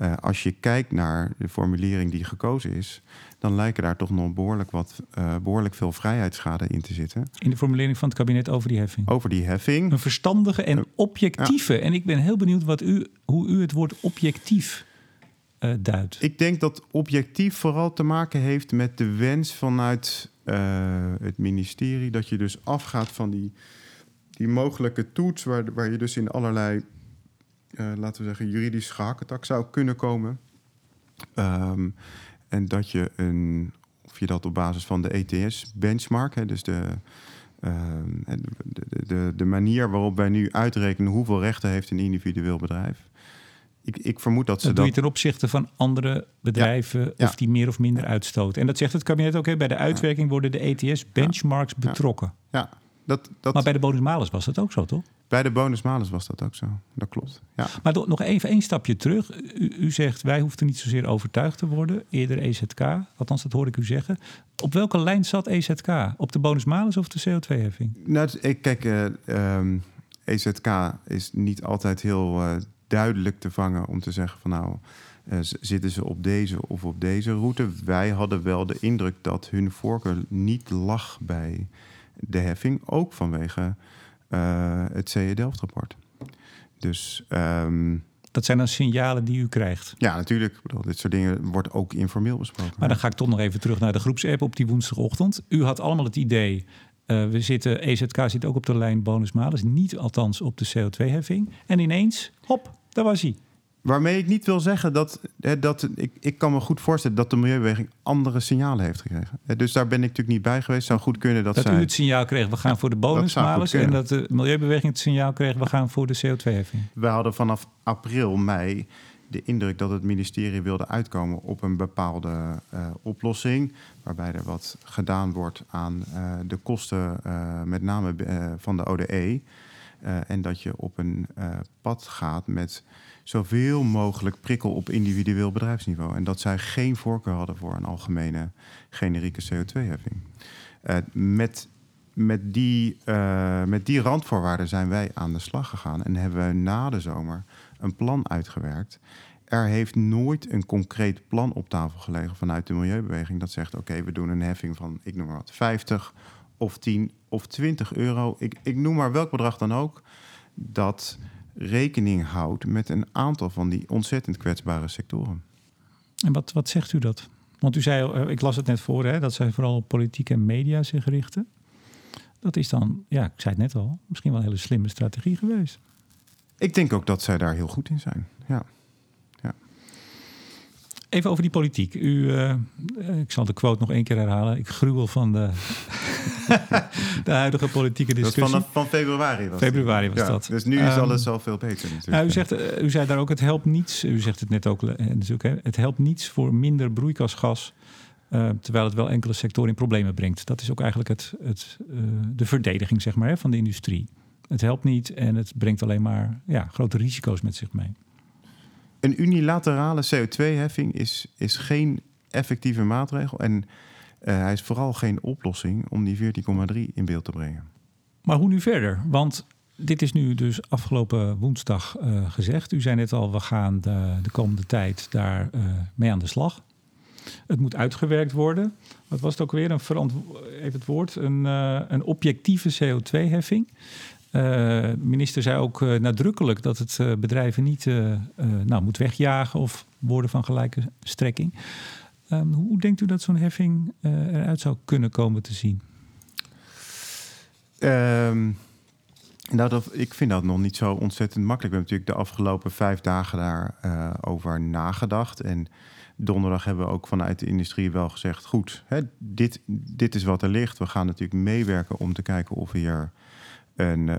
Uh, als je kijkt naar de formulering die gekozen is, dan lijken daar toch nog behoorlijk, wat, uh, behoorlijk veel vrijheidsschade in te zitten. In de formulering van het kabinet over die heffing. Over die heffing. Een verstandige en objectieve. Ja. En ik ben heel benieuwd wat u, hoe u het woord objectief uh, duidt. Ik denk dat objectief vooral te maken heeft met de wens vanuit het ministerie dat je dus afgaat van die, die mogelijke toets, waar, waar je dus in allerlei laten we zeggen, juridisch gehakketak zou kunnen komen. Um, en dat je een, of je dat op basis van de ETS-benchmark, dus de, uh, de, de, de, manier waarop wij nu uitrekenen hoeveel rechten heeft een individueel bedrijf. Ik, ik vermoed dat ze dat. doe je ten opzichte van andere bedrijven ja, of die meer of minder uitstoten. En dat zegt het kabinet ook. bij de uitwerking worden de ETS-benchmarks betrokken. Ja, dat, dat... Maar bij de bonus was dat ook zo, toch? Bij de bonus was dat ook zo. Dat klopt. Ja. Maar nog even één stapje terug. U, u, zegt wij hoefden niet zozeer overtuigd te worden. Eerder EZK. Althans, dat hoor ik u zeggen. Op welke lijn zat EZK? Op de bonus of de CO2-heffing? Nou, ik, kijk, uh, um, EZK is niet altijd heel uh, duidelijk te vangen om te zeggen van nou. Uh, zitten ze op deze of op deze route? Wij hadden wel de indruk dat hun voorkeur niet lag bij de heffing, ook vanwege het CE Delft-rapport. Dus. Um, dat zijn dan signalen die u krijgt? Ja, natuurlijk. Bedoel, dit soort dingen wordt ook informeel besproken. Maar dan ga ik toch nog even terug naar de groepsapp op die woensdagochtend. U had allemaal het idee. Uh, we zitten, EZK zit ook op de lijn bonusmalus, niet althans op de CO2-heffing. En ineens, hop, daar was hij. Waarmee ik niet wil zeggen dat, hè, dat ik, ik kan me goed voorstellen dat de milieubeweging andere signalen heeft gekregen. Dus daar ben ik natuurlijk niet bij geweest. Zou goed kunnen dat, dat zij... u het signaal kreeg, we gaan ja, voor de bonusmalus. En dat de milieubeweging het signaal kreeg, we gaan voor de CO2-heffing. We hadden vanaf april, mei de indruk dat het ministerie wilde uitkomen op een bepaalde uh, oplossing. Waarbij er wat gedaan wordt aan uh, de kosten, uh, met name van de ODE. en dat je op een pad gaat met zoveel mogelijk prikkel op individueel bedrijfsniveau. En dat zij geen voorkeur hadden voor een algemene generieke CO2-heffing. Uh, met, met, die, uh, met die randvoorwaarden zijn wij aan de slag gegaan en hebben we na de zomer een plan uitgewerkt. Er heeft nooit een concreet plan op tafel gelegen vanuit de milieubeweging dat zegt: oké, we doen een heffing van, ik noem maar wat, 50 of 10 of 20 euro. Ik, ik noem maar welk bedrag dan ook. Dat rekening houdt met een aantal van die ontzettend kwetsbare sectoren. En wat, wat zegt u dat? Want u zei, eh, ik las het net voor, hè, dat zij vooral op politiek en media zich richten. Dat is dan, ja, ik zei het net al, misschien wel een hele slimme strategie geweest. Ik denk ook dat zij daar heel goed in zijn. Ja. Even over die politiek. U, uh, ik zal de quote nog één keer herhalen. Ik gruwel van de, de huidige politieke discussie. Vanaf van februari was Februari was ja, dat. Dus nu is um, alles al veel beter natuurlijk. Nou, u, zegt, uh, u zei daar ook, het helpt niets. U zegt het net ook, hè, het helpt niets voor minder broeikasgas... Uh, terwijl het wel enkele sectoren in problemen brengt. Dat is ook eigenlijk het, het, de verdediging zeg maar, hè, van de industrie. Het helpt niet en het brengt alleen maar ja, grote risico's met zich mee. Een unilaterale CO2-heffing is, is geen effectieve maatregel. En hij is vooral geen oplossing om die 14,3 in beeld te brengen. Maar hoe nu verder? Want dit is nu dus afgelopen woensdag uh, gezegd. U zei net al, we gaan de, de komende tijd daar uh, mee aan de slag. Het moet uitgewerkt worden. Wat was het ook weer? Een even het woord. Een, een objectieve CO2-heffing. Uh, de minister zei ook nadrukkelijk dat het bedrijven niet nou, moet wegjagen of woorden van gelijke strekking. Um, hoe denkt u dat zo'n heffing eruit zou kunnen komen te zien? Um, nou, dat, ik vind dat nog niet zo ontzettend makkelijk. We hebben natuurlijk de afgelopen vijf dagen daarover over nagedacht. En donderdag hebben we ook vanuit de industrie wel gezegd: goed, hè, dit, dit is wat er ligt. We gaan natuurlijk meewerken om te kijken of hier een,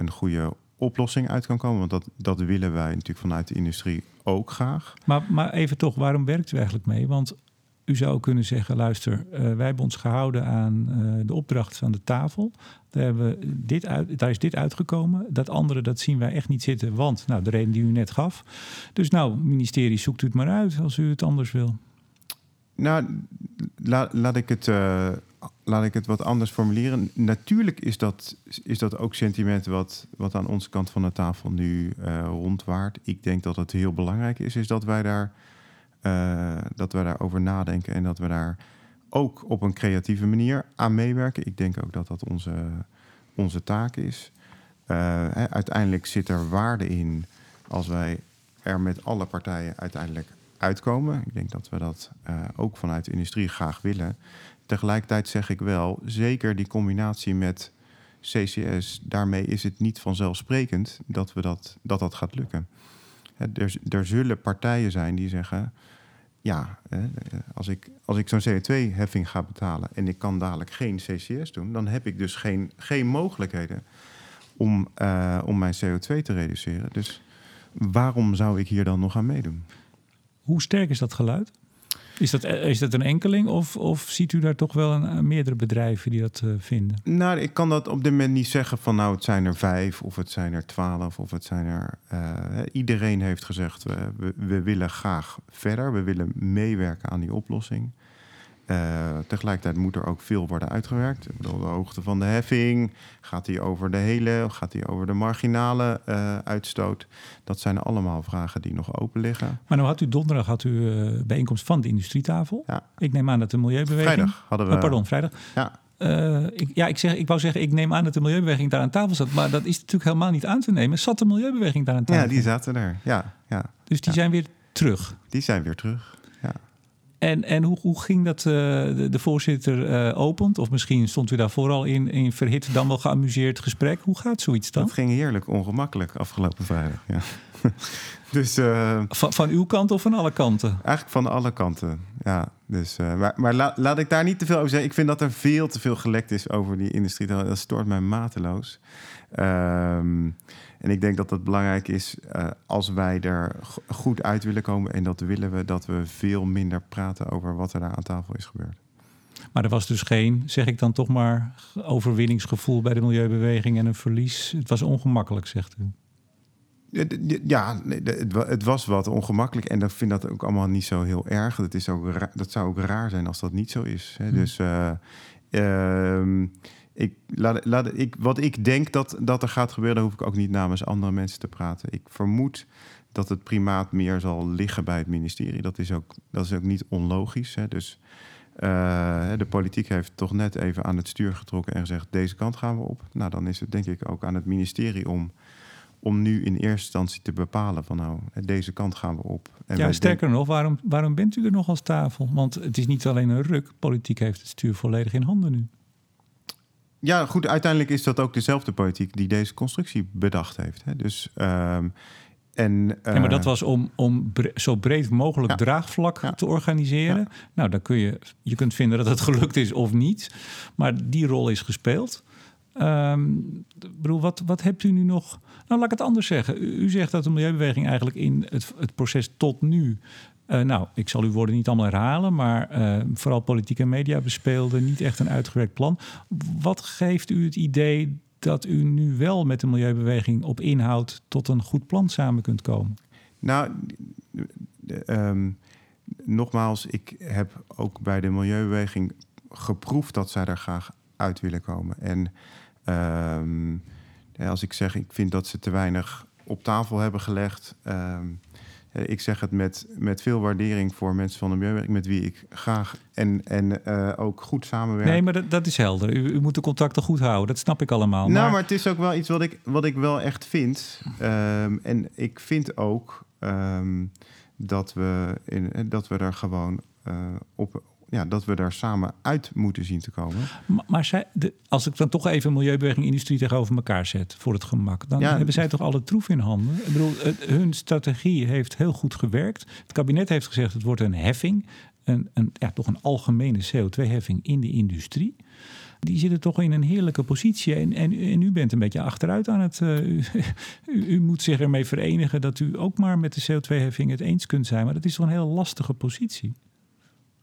een goede oplossing uit kan komen. Want dat, dat willen wij natuurlijk vanuit de industrie ook graag. Maar, maar even toch, waarom werkt u eigenlijk mee? Want u zou kunnen zeggen, luister, wij hebben ons gehouden aan de opdracht van de tafel. Daar, hebben dit uit, daar is dit uitgekomen. Dat andere, dat zien wij echt niet zitten. Want, nou, de reden die u net gaf. Dus nou, ministerie, zoekt u het maar uit als u het anders wil. Nou, laat, ik het, uh, laat ik het wat anders formuleren. Natuurlijk is dat, is dat ook sentiment wat, wat aan onze kant van de tafel nu rondwaart. Ik denk dat het heel belangrijk is, is dat wij daar dat wij daarover nadenken en dat we daar ook op een creatieve manier aan meewerken. Ik denk ook dat dat onze, onze taak is. Uh, uiteindelijk zit er waarde in als wij er met alle partijen uiteindelijk uitkomen. Ik denk dat we dat uh, ook vanuit de industrie graag willen. Tegelijkertijd zeg ik wel, zeker die combinatie met CCS, daarmee is het niet vanzelfsprekend dat we dat, dat, dat gaat lukken. Er, er zullen partijen zijn die zeggen, ja, als ik, als ik zo'n CO2-heffing ga betalen en ik kan dadelijk geen CCS doen, dan heb ik dus geen, geen mogelijkheden om, uh, om mijn CO2 te reduceren. Dus waarom zou ik hier dan nog aan meedoen? Hoe sterk is dat geluid? Is dat, eh, is dat een enkeling of, of ziet u daar toch wel een, meerdere bedrijven die dat uh, vinden? Nou, ik kan dat op dit moment niet zeggen van nou het zijn er vijf of het zijn er twaalf of het zijn er... Iedereen heeft gezegd we, we willen graag verder, we willen meewerken aan die oplossing. Uh, tegelijkertijd moet er ook veel worden uitgewerkt. Ik bedoel, de hoogte van de heffing, gaat die over de hele, gaat die over de marginale uh, uitstoot? Dat zijn allemaal vragen die nog open liggen. Maar nou had u donderdag had u uh, bijeenkomst van de industrietafel. Ja. Ik neem aan dat de milieubeweging. Vrijdag hadden we. Oh, pardon, vrijdag. Ja. ik, ja, ik, zeg, ik wou zeggen, ik neem aan dat de milieubeweging daar aan tafel zat. Maar dat is natuurlijk helemaal niet aan te nemen. Zat de milieubeweging daar aan tafel? Ja, die zaten er. Ja, ja. Dus die ja. zijn weer terug. Die zijn weer terug. En, en hoe, hoe ging dat uh, de, de, voorzitter uh, opent? Of misschien stond u daar vooral in, in verhit, dan wel geamuseerd gesprek. Hoe gaat zoiets dan? Dat ging heerlijk ongemakkelijk afgelopen vrijdag. Ja. dus, uh, van, van uw kant of van alle kanten? Eigenlijk van alle kanten, ja. Dus, maar maar la, laat ik daar niet te veel over zeggen. Ik vind dat er veel te veel gelekt is over die industrie. Dat stoort mij mateloos. Um, en ik denk dat het belangrijk is uh, als wij er goed uit willen komen. En dat willen we, dat we veel minder praten over wat er daar aan tafel is gebeurd. Maar er was dus geen, zeg ik dan toch maar, overwinningsgevoel bij de milieubeweging en een verlies. Het was ongemakkelijk, zegt u. Ja, het was wat ongemakkelijk. En ik vind dat ook allemaal niet zo heel erg. Dat, is ook raar, dat zou ook raar zijn als dat niet zo is. Hè? Hm. Dus uh, uh, ik, laat, laat, ik, wat ik denk dat, dat er gaat gebeuren, hoef ik ook niet namens andere mensen te praten. Ik vermoed dat het primaat meer zal liggen bij het ministerie. Dat is ook, dat is ook niet onlogisch. Hè? Dus uh, de politiek heeft toch net even aan het stuur getrokken en gezegd: deze kant gaan we op. Nou, dan is het denk ik ook aan het ministerie om, om nu in eerste instantie te bepalen van nou, deze kant gaan we op. En ja, sterker denk... nog, waarom, waarom bent u er nog als tafel? Want het is niet alleen een ruk, politiek heeft het stuur volledig in handen nu. Ja, goed, uiteindelijk is dat ook dezelfde politiek die deze constructie bedacht heeft. Hè? Dus, um, en, uh, ja, maar dat was om, om bre zo breed mogelijk Ja. draagvlak Ja. te organiseren. Nou, dan kun je, je kunt vinden dat het gelukt is of niet. Maar die rol is gespeeld. Ehm, ik bedoel, wat, wat hebt u nu nog? Nou, laat ik het anders zeggen. U, u zegt dat de milieubeweging eigenlijk in het, het proces tot nu. Eh, nou, ik zal uw woorden niet allemaal herhalen, maar eh, vooral politiek en media bespeelde niet echt een uitgewerkt plan. Wat geeft u het idee dat u nu wel met de milieubeweging op inhoud tot een goed plan samen kunt komen? Nou, um, nogmaals, ik heb ook bij de milieubeweging geproefd dat zij er graag uit willen komen. En ja, als ik zeg, ik vind dat ze te weinig op tafel hebben gelegd. Um, ik zeg het met, met veel waardering voor mensen van de milieubeweging, met wie ik graag en, en uh, ook goed samenwerk. Nee, maar dat, dat is helder. U, u, moet de contacten goed houden. Dat snap ik allemaal. Nou, maar, maar het is ook wel iets wat ik, wat ik wel echt vind. Um, en ik vind ook um, dat, we in, dat we er gewoon uh, op, ja, dat we daar samen uit moeten zien te komen. Maar, maar zij, de, als ik dan toch even milieubeweging industrie tegenover elkaar zet voor het gemak, dan ja, hebben zij toch alle troef in handen. Ik bedoel, het, hun strategie heeft heel goed gewerkt. Het kabinet heeft gezegd het wordt een heffing, een, een, ja, toch een algemene CO2-heffing in de industrie. die zitten toch in een heerlijke positie. En, en, en u bent een beetje achteruit aan het. Uh, u, u, moet zich ermee verenigen dat u ook maar met de CO2-heffing het eens kunt zijn. Maar dat is toch een heel lastige positie.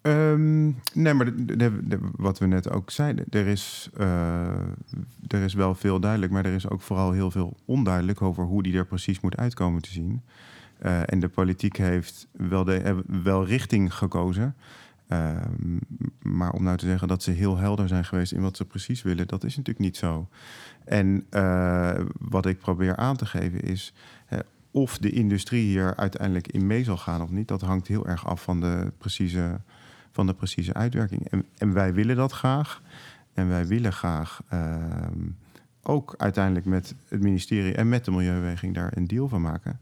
Um, nee, maar de, wat we net ook zeiden, er is, uh, er is wel veel duidelijk, maar er is ook vooral heel veel onduidelijk over hoe die er precies moet uitkomen te zien. Uh, en de politiek heeft wel, de, wel richting gekozen. Uh, maar om nou te zeggen dat ze heel helder zijn geweest in wat ze precies willen, dat is natuurlijk niet zo. En wat ik probeer aan te geven is, of de industrie hier uiteindelijk in mee zal gaan of niet, dat hangt heel erg af van de precieze van de precieze uitwerking. En, en wij willen dat graag. En wij willen graag ehm, ook uiteindelijk met het ministerie en met de Milieubeweging daar een deal van maken.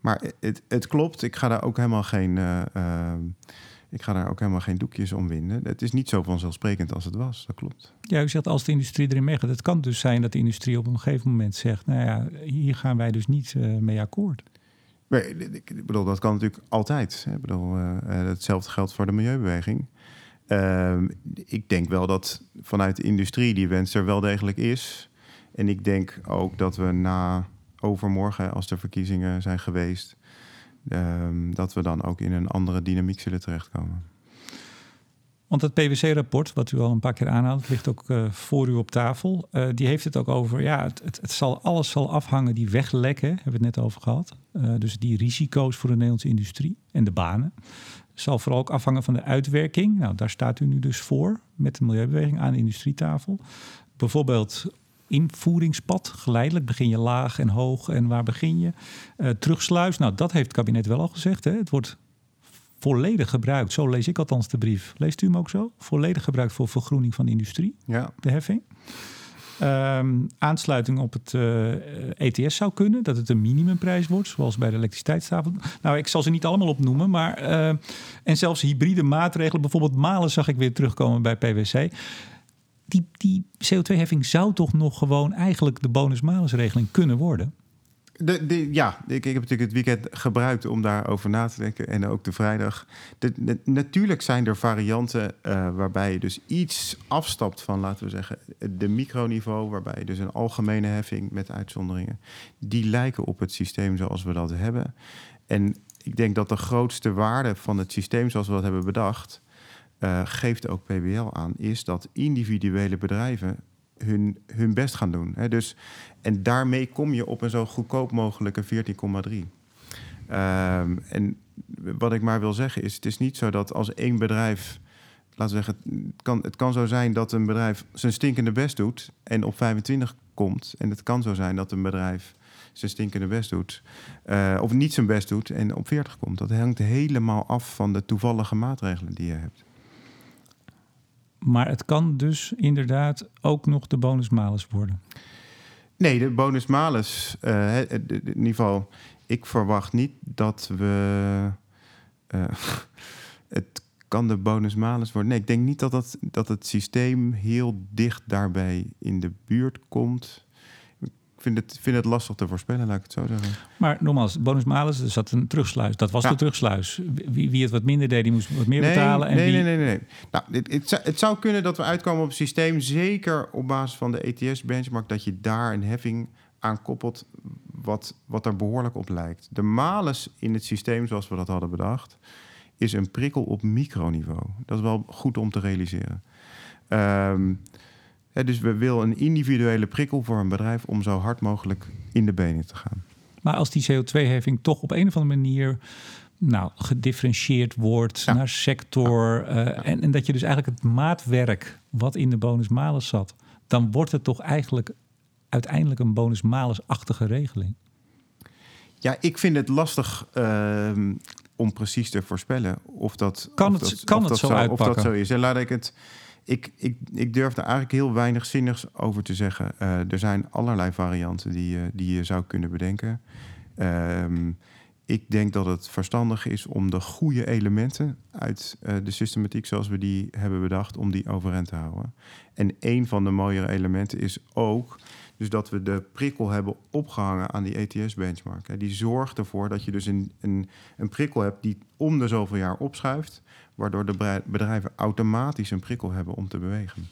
Maar het, het klopt, ik ga daar ook helemaal geen. Uh, uh, ik ga daar ook helemaal geen doekjes om winden. Het is niet zo vanzelfsprekend als het was, dat klopt. Ja, u zegt als de industrie erin meegaat. Het kan dus zijn dat de industrie op een gegeven moment zegt... nou ja, hier gaan wij dus niet uh, mee akkoord. Ik bedoel, dat kan natuurlijk altijd. Ik bedoel, uh, hetzelfde geldt voor de milieubeweging. Uh, ik denk wel dat vanuit de industrie die wens er wel degelijk is. En ik denk ook dat we na overmorgen, als de verkiezingen zijn geweest, uh, dat we dan ook in een andere dynamiek zullen terechtkomen. Want het PwC-rapport, wat u al een paar keer aanhaalt, ligt ook uh, voor u op tafel. Uh, die heeft het ook over, ja, het, het, het, zal, alles zal afhangen die weglekken, hebben we het net over gehad. Uh, dus die risico's voor de Nederlandse industrie en de banen. Zal vooral ook afhangen van de uitwerking. Nou, daar staat u nu dus voor met de milieubeweging aan de industrietafel. Bijvoorbeeld invoeringspad, geleidelijk begin je laag en hoog en waar begin je? terugsluis, nou dat heeft het kabinet wel al gezegd. Hè? Het wordt volledig gebruikt. Zo lees ik althans de brief. Leest u hem ook zo? Volledig gebruikt voor vergroening van de industrie, ja. de heffing. Um, aansluiting op het uh, eh, ETS zou kunnen, dat het een minimumprijs wordt, zoals bij de elektriciteitstafel. Nou, ik zal ze niet allemaal opnoemen, maar uh, en zelfs hybride maatregelen, bijvoorbeeld malen zag ik weer terugkomen bij PwC. Die, die CO2-heffing zou toch nog gewoon eigenlijk de bonus-malus-regeling kunnen worden? Ja, ik, heb natuurlijk het weekend gebruikt om daarover na te denken. En ook de vrijdag. Natuurlijk zijn er varianten uh, waarbij je dus iets afstapt van, laten we zeggen, de microniveau. Waarbij je dus een algemene heffing met uitzonderingen. Die lijken op het systeem zoals we dat hebben. En ik denk dat de grootste waarde van het systeem zoals we dat hebben bedacht. Uh, geeft ook PBL aan, is dat individuele bedrijven hun, hun best gaan doen. Dus, en daarmee kom je op een zo goedkoop mogelijke 14,3. Um, en wat ik maar wil zeggen is, het is niet zo dat als één bedrijf, laten we zeggen, het kan, het kan zo zijn dat een bedrijf zijn stinkende best doet en op 25 komt. En het kan zo zijn dat een bedrijf zijn stinkende best doet, uh, of niet zijn best doet en op 40 komt. Dat hangt helemaal af van de toevallige maatregelen die je hebt. Maar het kan dus inderdaad ook nog de bonus-malus worden. Nee, de bonus-malus, uh, in ieder geval, ik verwacht niet dat we. Uh, het kan de bonus-malus worden. Nee, ik denk niet dat, dat, dat het systeem heel dicht daarbij in de buurt komt vind het, vind het lastig te voorspellen, laat ik het zo zeggen. Maar nogmaals, bonus malus, er zat een terugsluis. Dat was de terugsluis. Wie, wie het wat minder deed, die moest wat meer betalen. En nee, wie... nee, nee, nee. Nou, het, het, het, zou kunnen dat we uitkomen op een systeem, zeker op basis van de ETS-benchmark, dat je daar een heffing aan koppelt wat, wat er behoorlijk op lijkt. De malus in het systeem, zoals we dat hadden bedacht, is een prikkel op microniveau. Dat is wel goed om te realiseren. Um, dus we willen een individuele prikkel voor een bedrijf om zo hard mogelijk in de benen te gaan. Maar als die CO2-heffing toch op een of andere manier nou, gedifferentieerd wordt naar sector. Ja. Uh, en, en, dat je dus eigenlijk het maatwerk wat in de bonus-malus zat, dan wordt het toch eigenlijk uiteindelijk een bonus-malus-achtige regeling. Ja, ik vind het lastig uh, om precies te voorspellen of dat, kan of het, dat, kan het dat zo, zo uitpakken. Of dat zo is. En laat ik het ik, ik, ik durf daar eigenlijk heel weinig zinnigs over te zeggen. Uh, er zijn allerlei varianten die, die je zou kunnen bedenken. Um, ik denk dat het verstandig is om de goede elementen uit uh, de systematiek zoals we die hebben bedacht, om die overeind te houden. En een van de mooiere elementen is ook dus dat we de prikkel hebben opgehangen aan die ETS-benchmark. Die zorgt ervoor dat je dus een, een, een prikkel hebt die om de zoveel jaar opschuift waardoor de bedrijven automatisch een prikkel hebben om te bewegen.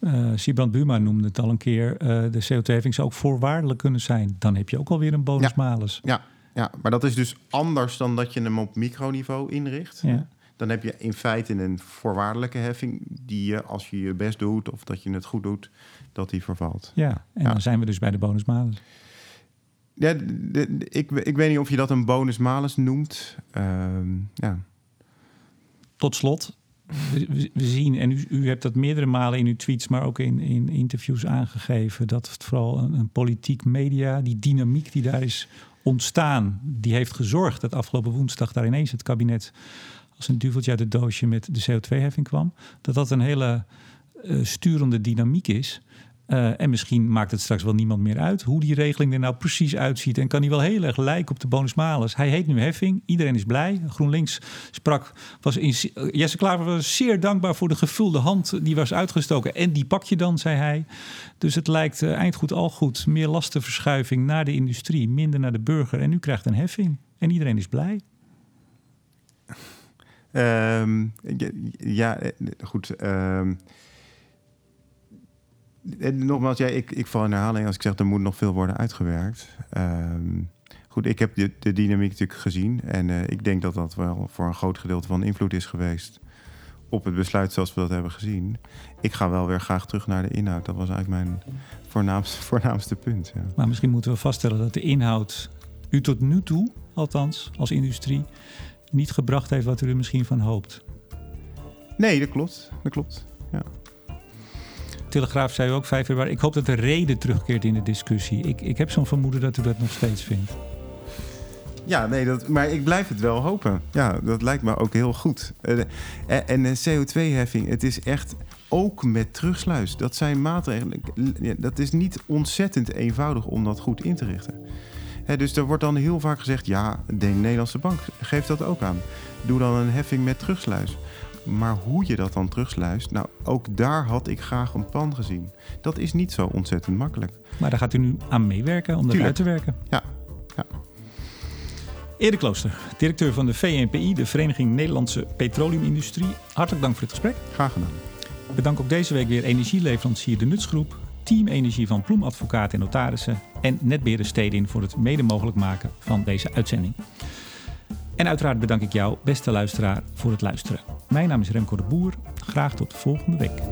Uh, Sibrand Buma noemde het al een keer. de CO2-heffing zou ook voorwaardelijk kunnen zijn. Dan heb je ook alweer een bonus-malus. Ja, ja, maar dat is dus anders dan dat je hem op microniveau inricht. Ja. Dan heb je in feite een voorwaardelijke heffing die je, als je je best doet of dat je het goed doet, dat die vervalt. Ja, en dan zijn we dus bij de bonus-malus. Ja, ik, ik weet niet of je dat een bonus-malus noemt. Ehm, ja. Tot slot, we, zien, en u, u, hebt dat meerdere malen in uw tweets, maar ook in, in interviews aangegeven, dat het vooral een, een politiek media, die dynamiek die daar is ontstaan, die heeft gezorgd dat afgelopen woensdag daar ineens het kabinet als een duveltje uit het doosje met de CO2-heffing kwam. Dat dat een hele uh, sturende dynamiek is. Uh, en misschien maakt het straks wel niemand meer uit hoe die regeling er nou precies uitziet. En kan die wel heel erg lijken op de bonus-malus. Hij heet nu Heffing. Iedereen is blij. GroenLinks sprak, was in, Jesse Klaver was zeer dankbaar voor de gevulde hand die was uitgestoken. En die pak je dan, zei hij. Dus het lijkt uh, eindgoed al goed. Meer lastenverschuiving naar de industrie, minder naar de burger. En nu krijgt een heffing. En iedereen is blij. Um, ja, eh, goed. Um, en nogmaals, ja, ik, ik val in herhaling als ik zeg er moet nog veel worden uitgewerkt. Um, goed, ik heb de, de, dynamiek natuurlijk gezien. En uh, ik denk dat dat wel voor een groot gedeelte van invloed is geweest op het besluit zoals we dat hebben gezien. Ik ga wel weer graag terug naar de inhoud. Dat was eigenlijk mijn voornaamste, voornaamste punt. Ja. Maar misschien moeten we vaststellen dat de inhoud u tot nu toe, althans als industrie, niet gebracht heeft wat u er misschien van hoopt. Nee, dat klopt. Dat klopt. Ja. Telegraaf zei ook 5 februari. Ik hoop dat de reden terugkeert in de discussie. Ik, ik heb zo'n vermoeden dat u dat nog steeds vindt. Ja, nee, dat, maar ik blijf het wel hopen. Ja, dat lijkt me ook heel goed. Eh, en een CO2-heffing, het is echt ook met terugsluis. Dat zijn maatregelen. Dat is niet ontzettend eenvoudig om dat goed in te richten dus er wordt dan heel vaak gezegd: ja, de Nederlandse bank geeft dat ook aan. Doe dan een heffing met terugsluis. Maar hoe je dat dan terugsluist, nou, ook daar had ik graag een plan gezien. Dat is niet zo ontzettend makkelijk. Maar daar gaat u nu aan meewerken om dat uit te werken. Ja. ja. Erik Klooster, directeur van de VNPI, de Vereniging Nederlandse Petroleumindustrie. Hartelijk dank voor het gesprek. Graag gedaan. Bedank ook deze week weer energieleverancier De Nutsgroep Team Energie van Ploemadvocaten en Notarissen en Netberen Stedin voor het mede mogelijk maken van deze uitzending. En uiteraard bedank ik jou, beste luisteraar, voor het luisteren. Mijn naam is Remco de Boer. Graag tot volgende week.